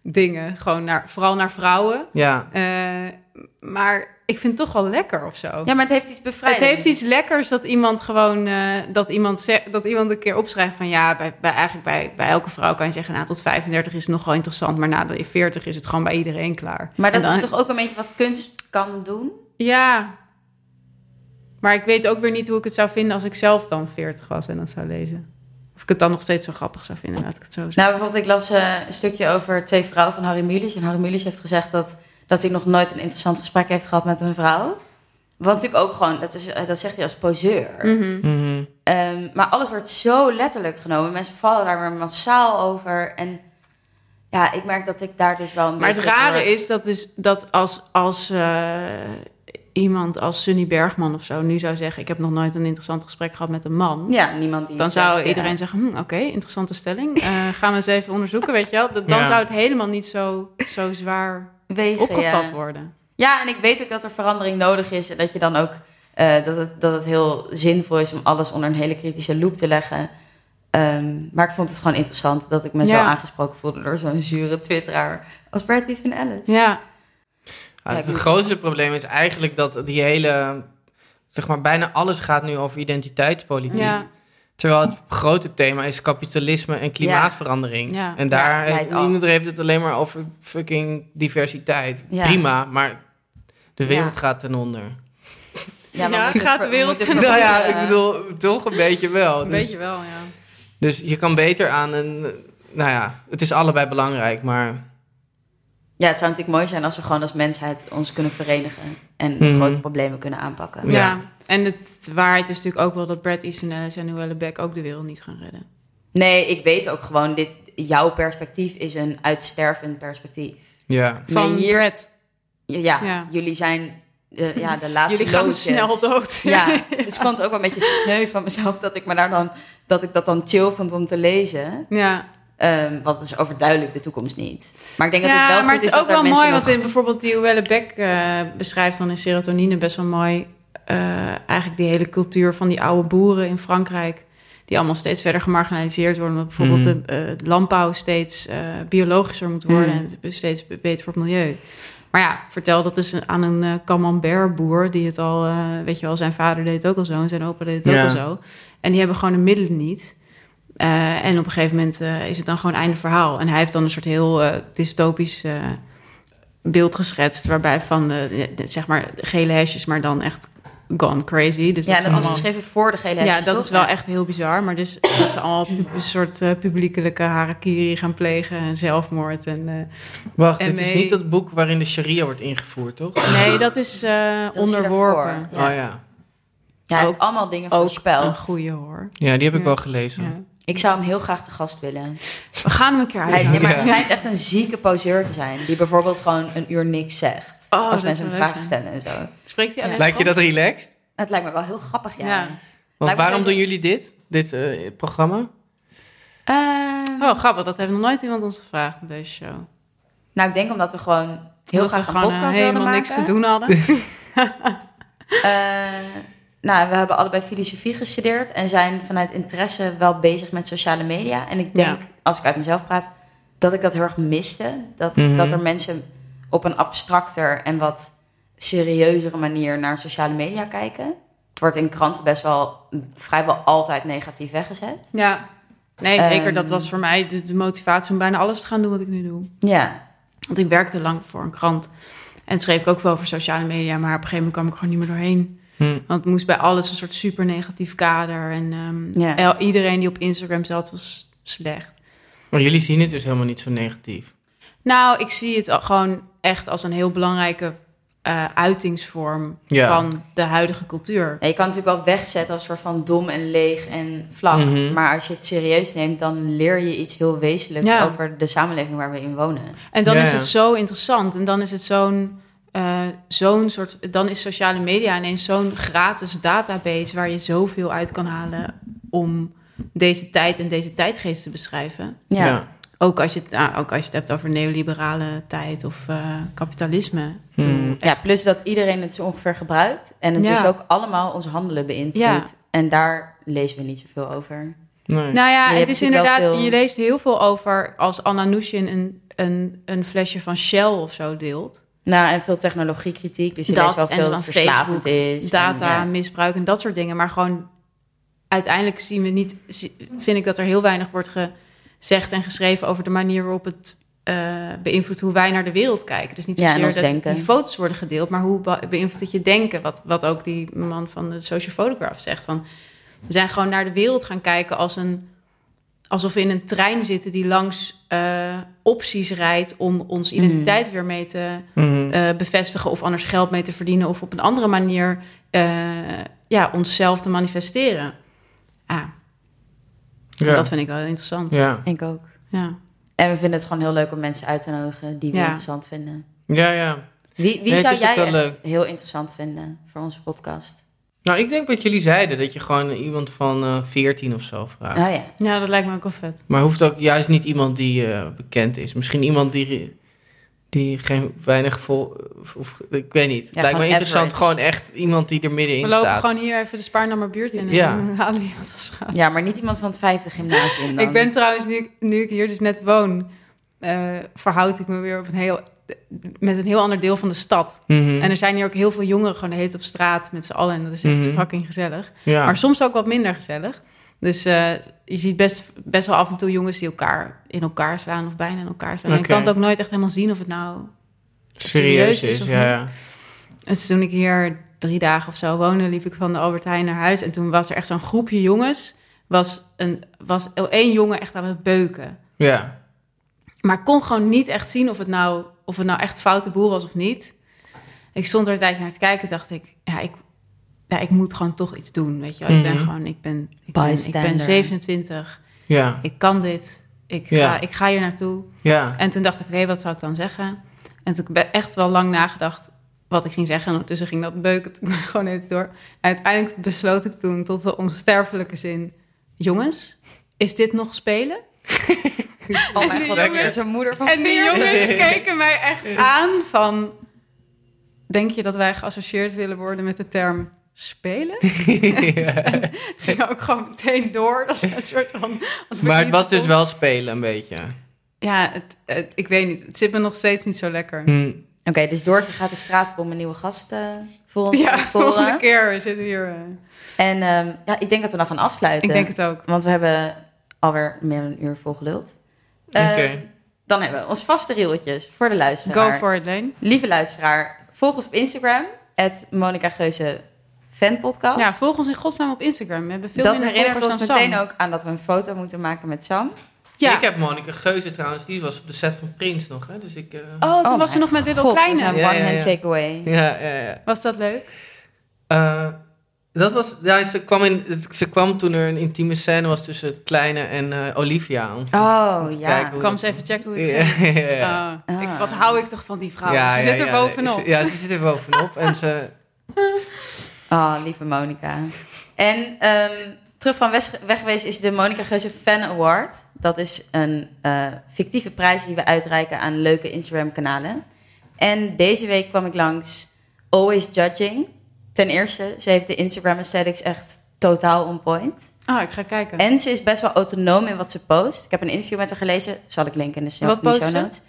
Speaker 3: dingen. Gewoon naar, vooral naar vrouwen.
Speaker 5: ja.
Speaker 3: Eh, maar ik vind het toch wel lekker of zo.
Speaker 4: Ja, maar het heeft iets bevrijdends.
Speaker 3: Het heeft iets lekkers dat iemand gewoon eh, dat iemand dat iemand een keer opschrijft van ja, bij, bij eigenlijk bij, bij elke vrouw kan je zeggen, nou tot 35 is het nog wel interessant, maar na de 40 is het gewoon bij iedereen klaar.
Speaker 4: Maar dat
Speaker 3: dan-
Speaker 4: is toch ook een beetje wat kunst kan doen?
Speaker 3: Ja. Maar ik weet ook weer niet hoe ik het zou vinden als ik zelf dan 40 was en dat zou lezen. Ik het dan nog steeds zo grappig zou vinden, laat ik het zo zeggen.
Speaker 4: Nou, bijvoorbeeld, ik las eh, een stukje over twee vrouwen van Harry Mulisch. En Harry Mulisch heeft gezegd dat, dat hij nog nooit een interessant gesprek heeft gehad met een vrouw. Wat natuurlijk ook gewoon, dat, is, eh, dat zegt hij als poseur.
Speaker 3: Mhm.
Speaker 5: Mhm.
Speaker 4: Ehm, maar alles wordt zo letterlijk genomen. Mensen vallen daar weer massaal over. En ja, ik merk dat ik daar dus wel een
Speaker 3: Maar het rare
Speaker 4: door-
Speaker 3: is dat, is dat als, als eh, iemand als Sunny Bergman of zo nu zou zeggen... ik heb nog nooit een interessant gesprek gehad met een man...
Speaker 4: Ja, niemand die
Speaker 3: dan zou
Speaker 4: zegt,
Speaker 3: iedereen
Speaker 4: ja.
Speaker 3: zeggen, hm, oké, interessante stelling. Eh, gaan we eens even onderzoeken, weet je wel. Dan
Speaker 5: Ja.
Speaker 3: zou het helemaal niet zo, zo zwaar
Speaker 4: Wegen,
Speaker 3: opgevat
Speaker 4: ja.
Speaker 3: worden.
Speaker 4: Ja, en ik weet ook dat er verandering nodig is. En dat je dan ook eh, dat, het, dat het heel zinvol is om alles onder een hele kritische loep te leggen. Ehm, maar ik vond het gewoon interessant dat ik me zo aangesproken voelde door zo'n zure twitteraar als Bert Easton Ellis.
Speaker 3: Ja,
Speaker 5: Ja, het
Speaker 4: ik-
Speaker 5: grootste probleem is eigenlijk dat die hele... Zeg maar, bijna alles gaat nu over identiteitspolitiek.
Speaker 3: ja,
Speaker 5: Terwijl het grote thema is kapitalisme en klimaatverandering.
Speaker 3: Ja.
Speaker 5: En daar
Speaker 4: Ja,
Speaker 5: heeft, heeft het alleen maar over fucking diversiteit.
Speaker 4: Ja.
Speaker 5: Prima, maar de wereld
Speaker 4: Ja.
Speaker 5: gaat ten onder.
Speaker 3: Ja,
Speaker 4: moeten
Speaker 3: gaat de wereld
Speaker 4: we
Speaker 3: ten
Speaker 4: moeten
Speaker 5: Nou ja, ik bedoel, toch een beetje wel.
Speaker 3: een
Speaker 5: Dus,
Speaker 3: beetje wel, ja.
Speaker 5: dus je kan beter aan een... Nou ja, het is allebei belangrijk, maar...
Speaker 4: Ja, het zou natuurlijk mooi zijn als we gewoon als mensheid ons kunnen verenigen. En
Speaker 5: Mhm.
Speaker 4: grote problemen kunnen aanpakken.
Speaker 3: Ja.
Speaker 5: Ja.
Speaker 3: en het de waarheid is natuurlijk ook wel dat Brad Easton Ellis en Noelle Beck ook de wereld niet gaan redden.
Speaker 4: Nee, ik weet ook gewoon, dit, jouw perspectief is een uitstervend perspectief.
Speaker 5: Ja.
Speaker 3: Van
Speaker 4: hier-
Speaker 3: Brad.
Speaker 4: Ja,
Speaker 3: Ja.
Speaker 4: jullie zijn de, ja, de laatste
Speaker 3: Jullie gaan
Speaker 4: loodjes.
Speaker 3: snel dood.
Speaker 4: Ja, dus ik vond het ook wel een beetje sneu van mezelf dat ik, me daar dan, dat, ik dat dan chill vond om te lezen.
Speaker 3: ja.
Speaker 4: Ehm want het is overduidelijk de toekomst niet. Maar ik denk dat het wel
Speaker 3: maar
Speaker 4: goed
Speaker 3: het
Speaker 4: is
Speaker 3: is ook wel mooi,
Speaker 4: nog...
Speaker 3: want in bijvoorbeeld die Uelle Beck eh, beschrijft dan in Serotonine best wel mooi eh, eigenlijk die hele cultuur van die oude boeren in Frankrijk, die allemaal steeds verder gemarginaliseerd worden, omdat bijvoorbeeld
Speaker 5: Mhm.
Speaker 3: de eh, landbouw steeds eh, biologischer moet worden
Speaker 4: Mhm.
Speaker 3: en steeds beter voor het milieu. Maar ja, vertel dat eens aan een eh camembert-boer die het al, eh, weet je wel, zijn vader deed het ook al zo en zijn opa deed het
Speaker 5: Ja.
Speaker 3: ook al zo. En die hebben gewoon de middelen niet. Eh, en op een gegeven moment eh, is het dan gewoon einde verhaal. En hij heeft dan een soort heel eh, dystopisch eh, beeld geschetst... waarbij van de, de- zeg maar gele hesjes... maar dan echt gone crazy. Dus
Speaker 4: Ja,
Speaker 3: dat
Speaker 4: dat
Speaker 3: is
Speaker 4: was geschreven voor de gele
Speaker 3: Ja, dat
Speaker 4: toch?
Speaker 3: is wel
Speaker 4: Ja.
Speaker 3: echt heel bizar. Maar dus dat ze allemaal pu- een soort eh, publiekelijke harakiri gaan plegen en zelfmoord. En, eh,
Speaker 5: Wacht,
Speaker 3: En
Speaker 5: dit is niet dat boek waarin de sharia wordt ingevoerd, toch?
Speaker 3: nee, dat is eh,
Speaker 4: Dat is
Speaker 3: onderworpen.
Speaker 4: daarvoor. Ja.
Speaker 5: Oh ja.
Speaker 4: Ja, hij
Speaker 3: Ook-
Speaker 4: heeft allemaal dingen
Speaker 3: Ook
Speaker 4: voorspeld.
Speaker 3: een goede hoor.
Speaker 5: Ja, die heb ik
Speaker 3: Ja.
Speaker 5: wel gelezen.
Speaker 4: Ik zou hem heel graag te gast willen.
Speaker 3: We gaan hem een keer
Speaker 4: Hij,
Speaker 3: uit.
Speaker 4: nee, maar het schijnt echt een zieke poseur te zijn. Die bijvoorbeeld gewoon een uur niks zegt.
Speaker 3: Oh,
Speaker 4: als mensen hem vragen
Speaker 3: zijn.
Speaker 4: stellen en zo.
Speaker 3: Spreekt hij alleen
Speaker 5: Lijkt je dat relaxed?
Speaker 4: Het lijkt me wel heel grappig, ja.
Speaker 3: Ja.
Speaker 5: Want waarom doen jullie dit? Dit eh, programma?
Speaker 4: Eh,
Speaker 3: Oh, grappig. Dat heeft nog nooit iemand ons gevraagd in deze show.
Speaker 4: nou, ik denk omdat we gewoon heel
Speaker 3: Omdat
Speaker 4: graag
Speaker 3: we
Speaker 4: een
Speaker 3: gewoon
Speaker 4: podcast
Speaker 3: eh,
Speaker 4: wilden
Speaker 3: helemaal
Speaker 4: maken.
Speaker 3: niks te doen hadden.
Speaker 4: Eh, nou, we hebben allebei filosofie gestudeerd en zijn vanuit interesse wel bezig met sociale media. En ik denk,
Speaker 3: Ja.
Speaker 4: als ik uit mezelf praat, dat ik dat heel erg miste. Dat,
Speaker 5: Mhm.
Speaker 4: dat er mensen op een abstracter en wat serieuzere manier naar sociale media kijken. Het wordt in kranten best wel vrijwel altijd negatief weggezet.
Speaker 3: ja. Nee, zeker.
Speaker 4: Ehm.
Speaker 3: dat was voor mij de, de motivatie om bijna alles te gaan doen wat ik nu doe.
Speaker 4: Ja,
Speaker 3: Want ik werkte lang voor een krant. En schreef ik ook wel over sociale media. Maar op een gegeven moment kwam ik gewoon niet meer doorheen.
Speaker 5: Hm.
Speaker 3: Want het moest bij alles een soort super negatief kader. En ehm,
Speaker 4: Ja.
Speaker 3: iedereen die op Instagram zat was slecht.
Speaker 5: Maar jullie zien het dus helemaal niet zo negatief.
Speaker 3: Nou, ik zie het gewoon echt als een heel belangrijke eh, uitingsvorm
Speaker 5: Ja.
Speaker 3: van de huidige cultuur.
Speaker 4: Ja, je kan het natuurlijk wel wegzetten als een soort van dom en leeg en vlak.
Speaker 5: Mhm.
Speaker 4: Maar als je het serieus neemt, dan leer je iets heel wezenlijks
Speaker 3: Ja.
Speaker 4: over de samenleving waar we in wonen.
Speaker 3: En dan
Speaker 5: Ja,
Speaker 3: is
Speaker 5: ja.
Speaker 3: het zo interessant. En dan is het zo'n eh, zo'n soort. Dan is sociale media ineens zo'n gratis database waar je zoveel uit kan halen om deze tijd en deze tijdgeest te beschrijven.
Speaker 4: Ja.
Speaker 3: Ook als je het, nou, ook als je het hebt over neoliberale tijd of eh, kapitalisme.
Speaker 5: Hm.
Speaker 4: Ja, plus dat iedereen het zo ongeveer gebruikt. En het
Speaker 3: Ja.
Speaker 4: dus ook allemaal ons handelen beïnvloedt.
Speaker 3: Ja.
Speaker 4: En daar lezen we niet zoveel over.
Speaker 5: Nee.
Speaker 3: Nou ja,
Speaker 4: Je
Speaker 3: het is inderdaad,
Speaker 4: veel-
Speaker 3: je leest heel veel over als Anna Nushin een, een, een flesje van Shell of zo deelt.
Speaker 4: Nou, en veel technologiekritiek. Dus je
Speaker 3: Dat,
Speaker 4: leest wel veel dat verslavend is.
Speaker 3: data,
Speaker 4: En, ja.
Speaker 3: misbruik en dat soort dingen. Maar gewoon uiteindelijk zien we niet, vind ik dat er heel weinig wordt gezegd en geschreven over de manier waarop het eh, beïnvloedt hoe wij naar de wereld kijken. Dus niet zozeer dat
Speaker 4: denken.
Speaker 3: die foto's worden gedeeld, maar hoe be- beïnvloedt het je denken? Wat, wat ook die man van de Social Photograph zegt. Van, we zijn gewoon naar de wereld gaan kijken als een, alsof we in een trein zitten die langs eh, opties rijdt om onze identiteit weer mee te
Speaker 5: Mhm.
Speaker 3: eh, bevestigen of anders geld mee te verdienen of op een andere manier eh, ja, onszelf te manifesteren. Ah,
Speaker 5: ja.
Speaker 3: dat vind ik wel interessant.
Speaker 5: ja.
Speaker 4: Ik ook.
Speaker 3: Ja.
Speaker 4: En we vinden het gewoon heel leuk om mensen uit te nodigen die we
Speaker 3: Ja.
Speaker 4: interessant vinden.
Speaker 5: ja, ja.
Speaker 4: Wie, wie
Speaker 5: Nee, het
Speaker 4: zou jij echt heel interessant vinden voor onze podcast?
Speaker 5: Nou, ik denk wat jullie zeiden, dat je gewoon iemand van eh 14 of zo vraagt.
Speaker 4: Ah ja.
Speaker 3: ja, dat lijkt me ook wel vet.
Speaker 5: Maar hoeft ook juist niet iemand die eh, bekend is. Misschien iemand die, die geen weinig vol... Of, ik weet niet. Het lijkt me interessant.
Speaker 4: average.
Speaker 5: Gewoon echt iemand die er middenin
Speaker 3: We lopen
Speaker 5: staat.
Speaker 3: gewoon hier even de Spaarnummer buurt in en
Speaker 5: Ja.
Speaker 3: dan halen wat als gaat.
Speaker 4: ja, maar niet iemand van het vijfde gymnasium dan.
Speaker 3: Ik ben trouwens, nu, ik- nu ik hier dus net woon, eh, verhoud ik me weer op een heel, met een heel ander deel van de stad.
Speaker 5: Mhm.
Speaker 3: En er zijn hier ook heel veel jongeren gewoon de hele tijd op straat met z'n allen. En dat is echt
Speaker 5: Mhm.
Speaker 3: fucking gezellig.
Speaker 5: ja.
Speaker 3: Maar soms ook wat minder gezellig. Dus eh, je ziet best, best wel af en toe jongens die elkaar in elkaar slaan of bijna in elkaar slaan. En je kan het ook nooit echt helemaal zien of het nou...
Speaker 5: serieus
Speaker 3: serieus is of
Speaker 5: Ja, ja.
Speaker 3: Dus toen ik hier drie dagen of zo woonde, liep ik van de Albert Heijn naar huis. En toen was er echt zo'n groepje jongens. Was, een, was één jongen echt aan het beuken.
Speaker 5: ja.
Speaker 3: Maar kon gewoon niet echt zien of het nou, of het nou echt foute boel was of niet. Ik stond er een tijdje naar te kijken. dacht ik, ja, ik, ja, ik moet gewoon toch iets doen. Weet je wel. Ik ben
Speaker 5: Mhm.
Speaker 3: gewoon, ik ben, ik ben, ik ben 27.
Speaker 5: Ja.
Speaker 3: Ik kan dit. Ik ga, ik ga hier naartoe.
Speaker 5: Ja.
Speaker 3: En toen dacht ik, oké, wat zou ik dan zeggen? En toen heb ik echt wel lang nagedacht wat ik ging zeggen. En ondertussen ging dat beuken toen maar gewoon even door. En uiteindelijk besloot ik toen tot de onsterfelijke zin... Jongens, is dit nog spelen?
Speaker 4: Oh
Speaker 3: En
Speaker 4: mijn
Speaker 3: die
Speaker 4: god,
Speaker 3: jongens-
Speaker 4: is een moeder van
Speaker 3: En die
Speaker 4: 40.
Speaker 3: jongens keken mij echt aan van... Denk je dat wij geassocieerd willen worden met de term spelen? En ging ook gewoon meteen door. Dat is een soort van...
Speaker 5: Maar het was dus wel spelen een beetje.
Speaker 3: Ja, het, het- ik weet niet. Het zit me nog steeds niet zo lekker.
Speaker 5: Hm.
Speaker 4: Oké, dus Doortje gaat de straat op om een nieuwe gast eh, voor ons
Speaker 3: Ja,
Speaker 4: te
Speaker 3: volgende keer. We zitten hier... eh,
Speaker 4: En ehm, ja, ik denk dat we dan gaan afsluiten.
Speaker 3: ik denk het ook.
Speaker 4: Want we hebben alweer meer dan een uur vol geluld. Eh,
Speaker 5: Oké.
Speaker 4: Dan hebben we ons vaste rieltjes voor de luisteraar.
Speaker 3: Go for it, Leen.
Speaker 4: Lieve luisteraar, volg ons op Instagram. Monica Geuze fanpodcast.
Speaker 3: Ja, volg ons in godsnaam op Instagram. We hebben veel
Speaker 4: dat herinnert ons meteen
Speaker 3: Sam.
Speaker 4: ook aan dat we een foto moeten maken met Sam.
Speaker 3: Ja.
Speaker 5: Ik heb Monica Geuze trouwens, die was op de set van Prins nog. Hè? Dus ik, eh,
Speaker 3: Oh, toen
Speaker 4: Oh
Speaker 3: was ze nog met dit al kleine.
Speaker 5: Ja,
Speaker 4: one
Speaker 5: ja, ja.
Speaker 4: handshake away.
Speaker 5: Ja, ja, ja.
Speaker 3: Was dat leuk?
Speaker 5: Eh, dat was, ja, ze, kwam in, het- ze kwam toen er een intieme scène was tussen het kleine en eh, Olivia. Om,
Speaker 4: Oh,
Speaker 5: om te
Speaker 4: ja.
Speaker 5: hoe
Speaker 3: Kwam ze even checken hoe het
Speaker 5: Ja,
Speaker 3: ging.
Speaker 5: ja, ja.
Speaker 3: Oh,
Speaker 4: Ah.
Speaker 3: ik, wat hou ik toch van die vrouw.
Speaker 5: Ja,
Speaker 3: ze
Speaker 5: ja,
Speaker 3: zit er
Speaker 5: ja,
Speaker 3: bovenop.
Speaker 5: ze- Ja, ze zit er bovenop. en ze,
Speaker 4: Oh, lieve Monica. En ehm, terug van weg geweest is de Monica Geuze Fan Award. Dat is een eh, fictieve prijs die we uitreiken aan leuke Instagram-kanalen. En deze week kwam ik langs Always Judging. Ten eerste, ze heeft de Instagram aesthetics echt totaal on point.
Speaker 3: Oh, ik ga kijken.
Speaker 4: En ze is best wel autonoom in wat ze post. Ik heb een interview met haar gelezen. Zal ik linken in de show,
Speaker 3: Wat
Speaker 4: in de
Speaker 3: post
Speaker 4: show
Speaker 3: ze?
Speaker 4: notes.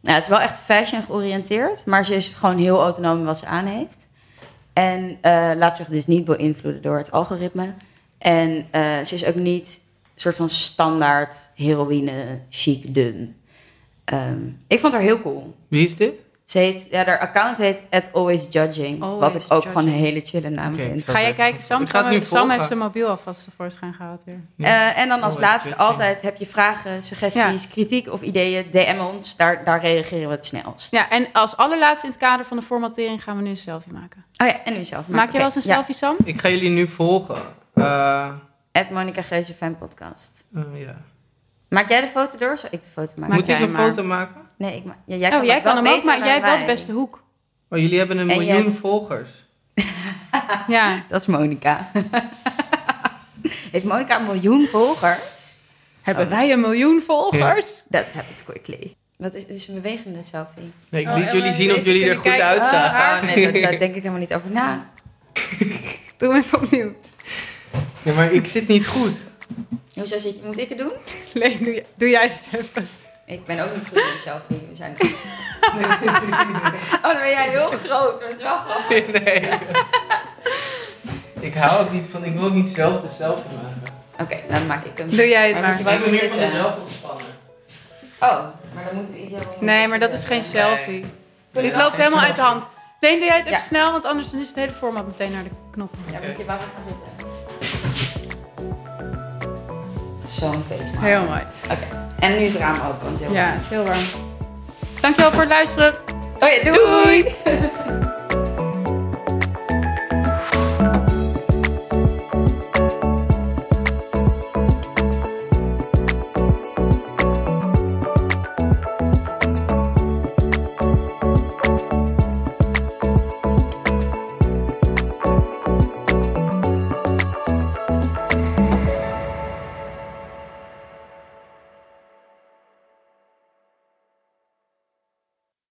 Speaker 4: Nou, het is wel echt fashion georiënteerd. Maar ze is gewoon heel autonoom in wat ze aan heeft. En eh, laat zich dus niet beïnvloeden door het algoritme. En eh, ze is ook niet een soort van standaard heroïne, chic, dun. Ehm, ik vond haar heel cool.
Speaker 5: wie is dit?
Speaker 4: Ze heet, ja, haar account heet at Always Judging.
Speaker 3: Always
Speaker 4: wat ik ook gewoon een hele chille naam
Speaker 5: Oké,
Speaker 4: vind.
Speaker 3: Ga jij kijken? Sam, Sam,
Speaker 5: nu
Speaker 3: Sam heeft zijn mobiel alvast tevoorschijn gehaald weer.
Speaker 5: Ja.
Speaker 4: Eh, en dan als
Speaker 5: Oh,
Speaker 4: laatste altijd heb je vragen, suggesties, kritiek of ideeën, DM ons. Daar, daar reageren we het snelst.
Speaker 3: Ja, en als allerlaatste in het kader van de formatering gaan we nu een selfie maken.
Speaker 4: Oh ja, en nu zelf.
Speaker 3: Maak je wel eens een selfie, Sam?
Speaker 5: Ik ga jullie nu volgen. Eh,
Speaker 4: At Monica Geuze Fan Podcast.
Speaker 5: ja.
Speaker 4: Maak jij de foto door? Zal ik de foto maken?
Speaker 5: Moet ik een
Speaker 3: maar.
Speaker 5: foto maken?
Speaker 4: Nee, ik ja, jij
Speaker 3: oh,
Speaker 4: kan
Speaker 3: jij hem ook, maar jij hebt wel de beste hoek.
Speaker 5: Oh, jullie hebben een
Speaker 4: En
Speaker 5: miljoen
Speaker 4: hebt-
Speaker 5: volgers.
Speaker 3: Ja.
Speaker 4: Dat is Monica. Heeft Monica een miljoen volgers?
Speaker 3: Hebben wij een miljoen volgers?
Speaker 4: Dat heb ik quickly. Wat is, het is een bewegende selfie.
Speaker 5: Nee, ik
Speaker 3: Oh,
Speaker 5: liet jullie zien of jullie er goed uitzagen.
Speaker 4: Oh, nee, dat- daar denk ik helemaal niet over na.
Speaker 3: Doe hem even opnieuw.
Speaker 5: Ja, maar ik zit niet goed.
Speaker 4: Hoezo zit je? Moet ik het doen?
Speaker 3: Nee, doe, jij- doe jij het even.
Speaker 4: Ik ben ook niet goed in de selfie. We zijn... oh, dan ben jij heel groot. Maar het is wel grappig.
Speaker 5: Nee. ik hou ook niet van, ik wil ook niet zelf de selfie maken.
Speaker 4: Oké, dan maak ik hem.
Speaker 3: Doe jij het
Speaker 4: Maar
Speaker 3: maar.
Speaker 5: Ik ben meer van
Speaker 4: zitten.
Speaker 5: mezelf ontspannen.
Speaker 4: Oh, maar dan moeten we iets hebben. om-
Speaker 3: Nee, maar dat is geen selfie.
Speaker 5: Nee,
Speaker 3: Dit loopt helemaal uit de hand. Leen, doe jij het even
Speaker 4: Ja.
Speaker 3: snel, want anders dan is het hele format meteen naar de knoppen.
Speaker 4: Ja, moet je wel even gaan zitten. Zo'n feest.
Speaker 3: Heel mooi.
Speaker 4: Oké, en nu het raam open, want het is heel
Speaker 3: Ja, het is heel warm. Dankjewel voor het luisteren.
Speaker 4: warm. Oh ja, doei!
Speaker 3: Doei!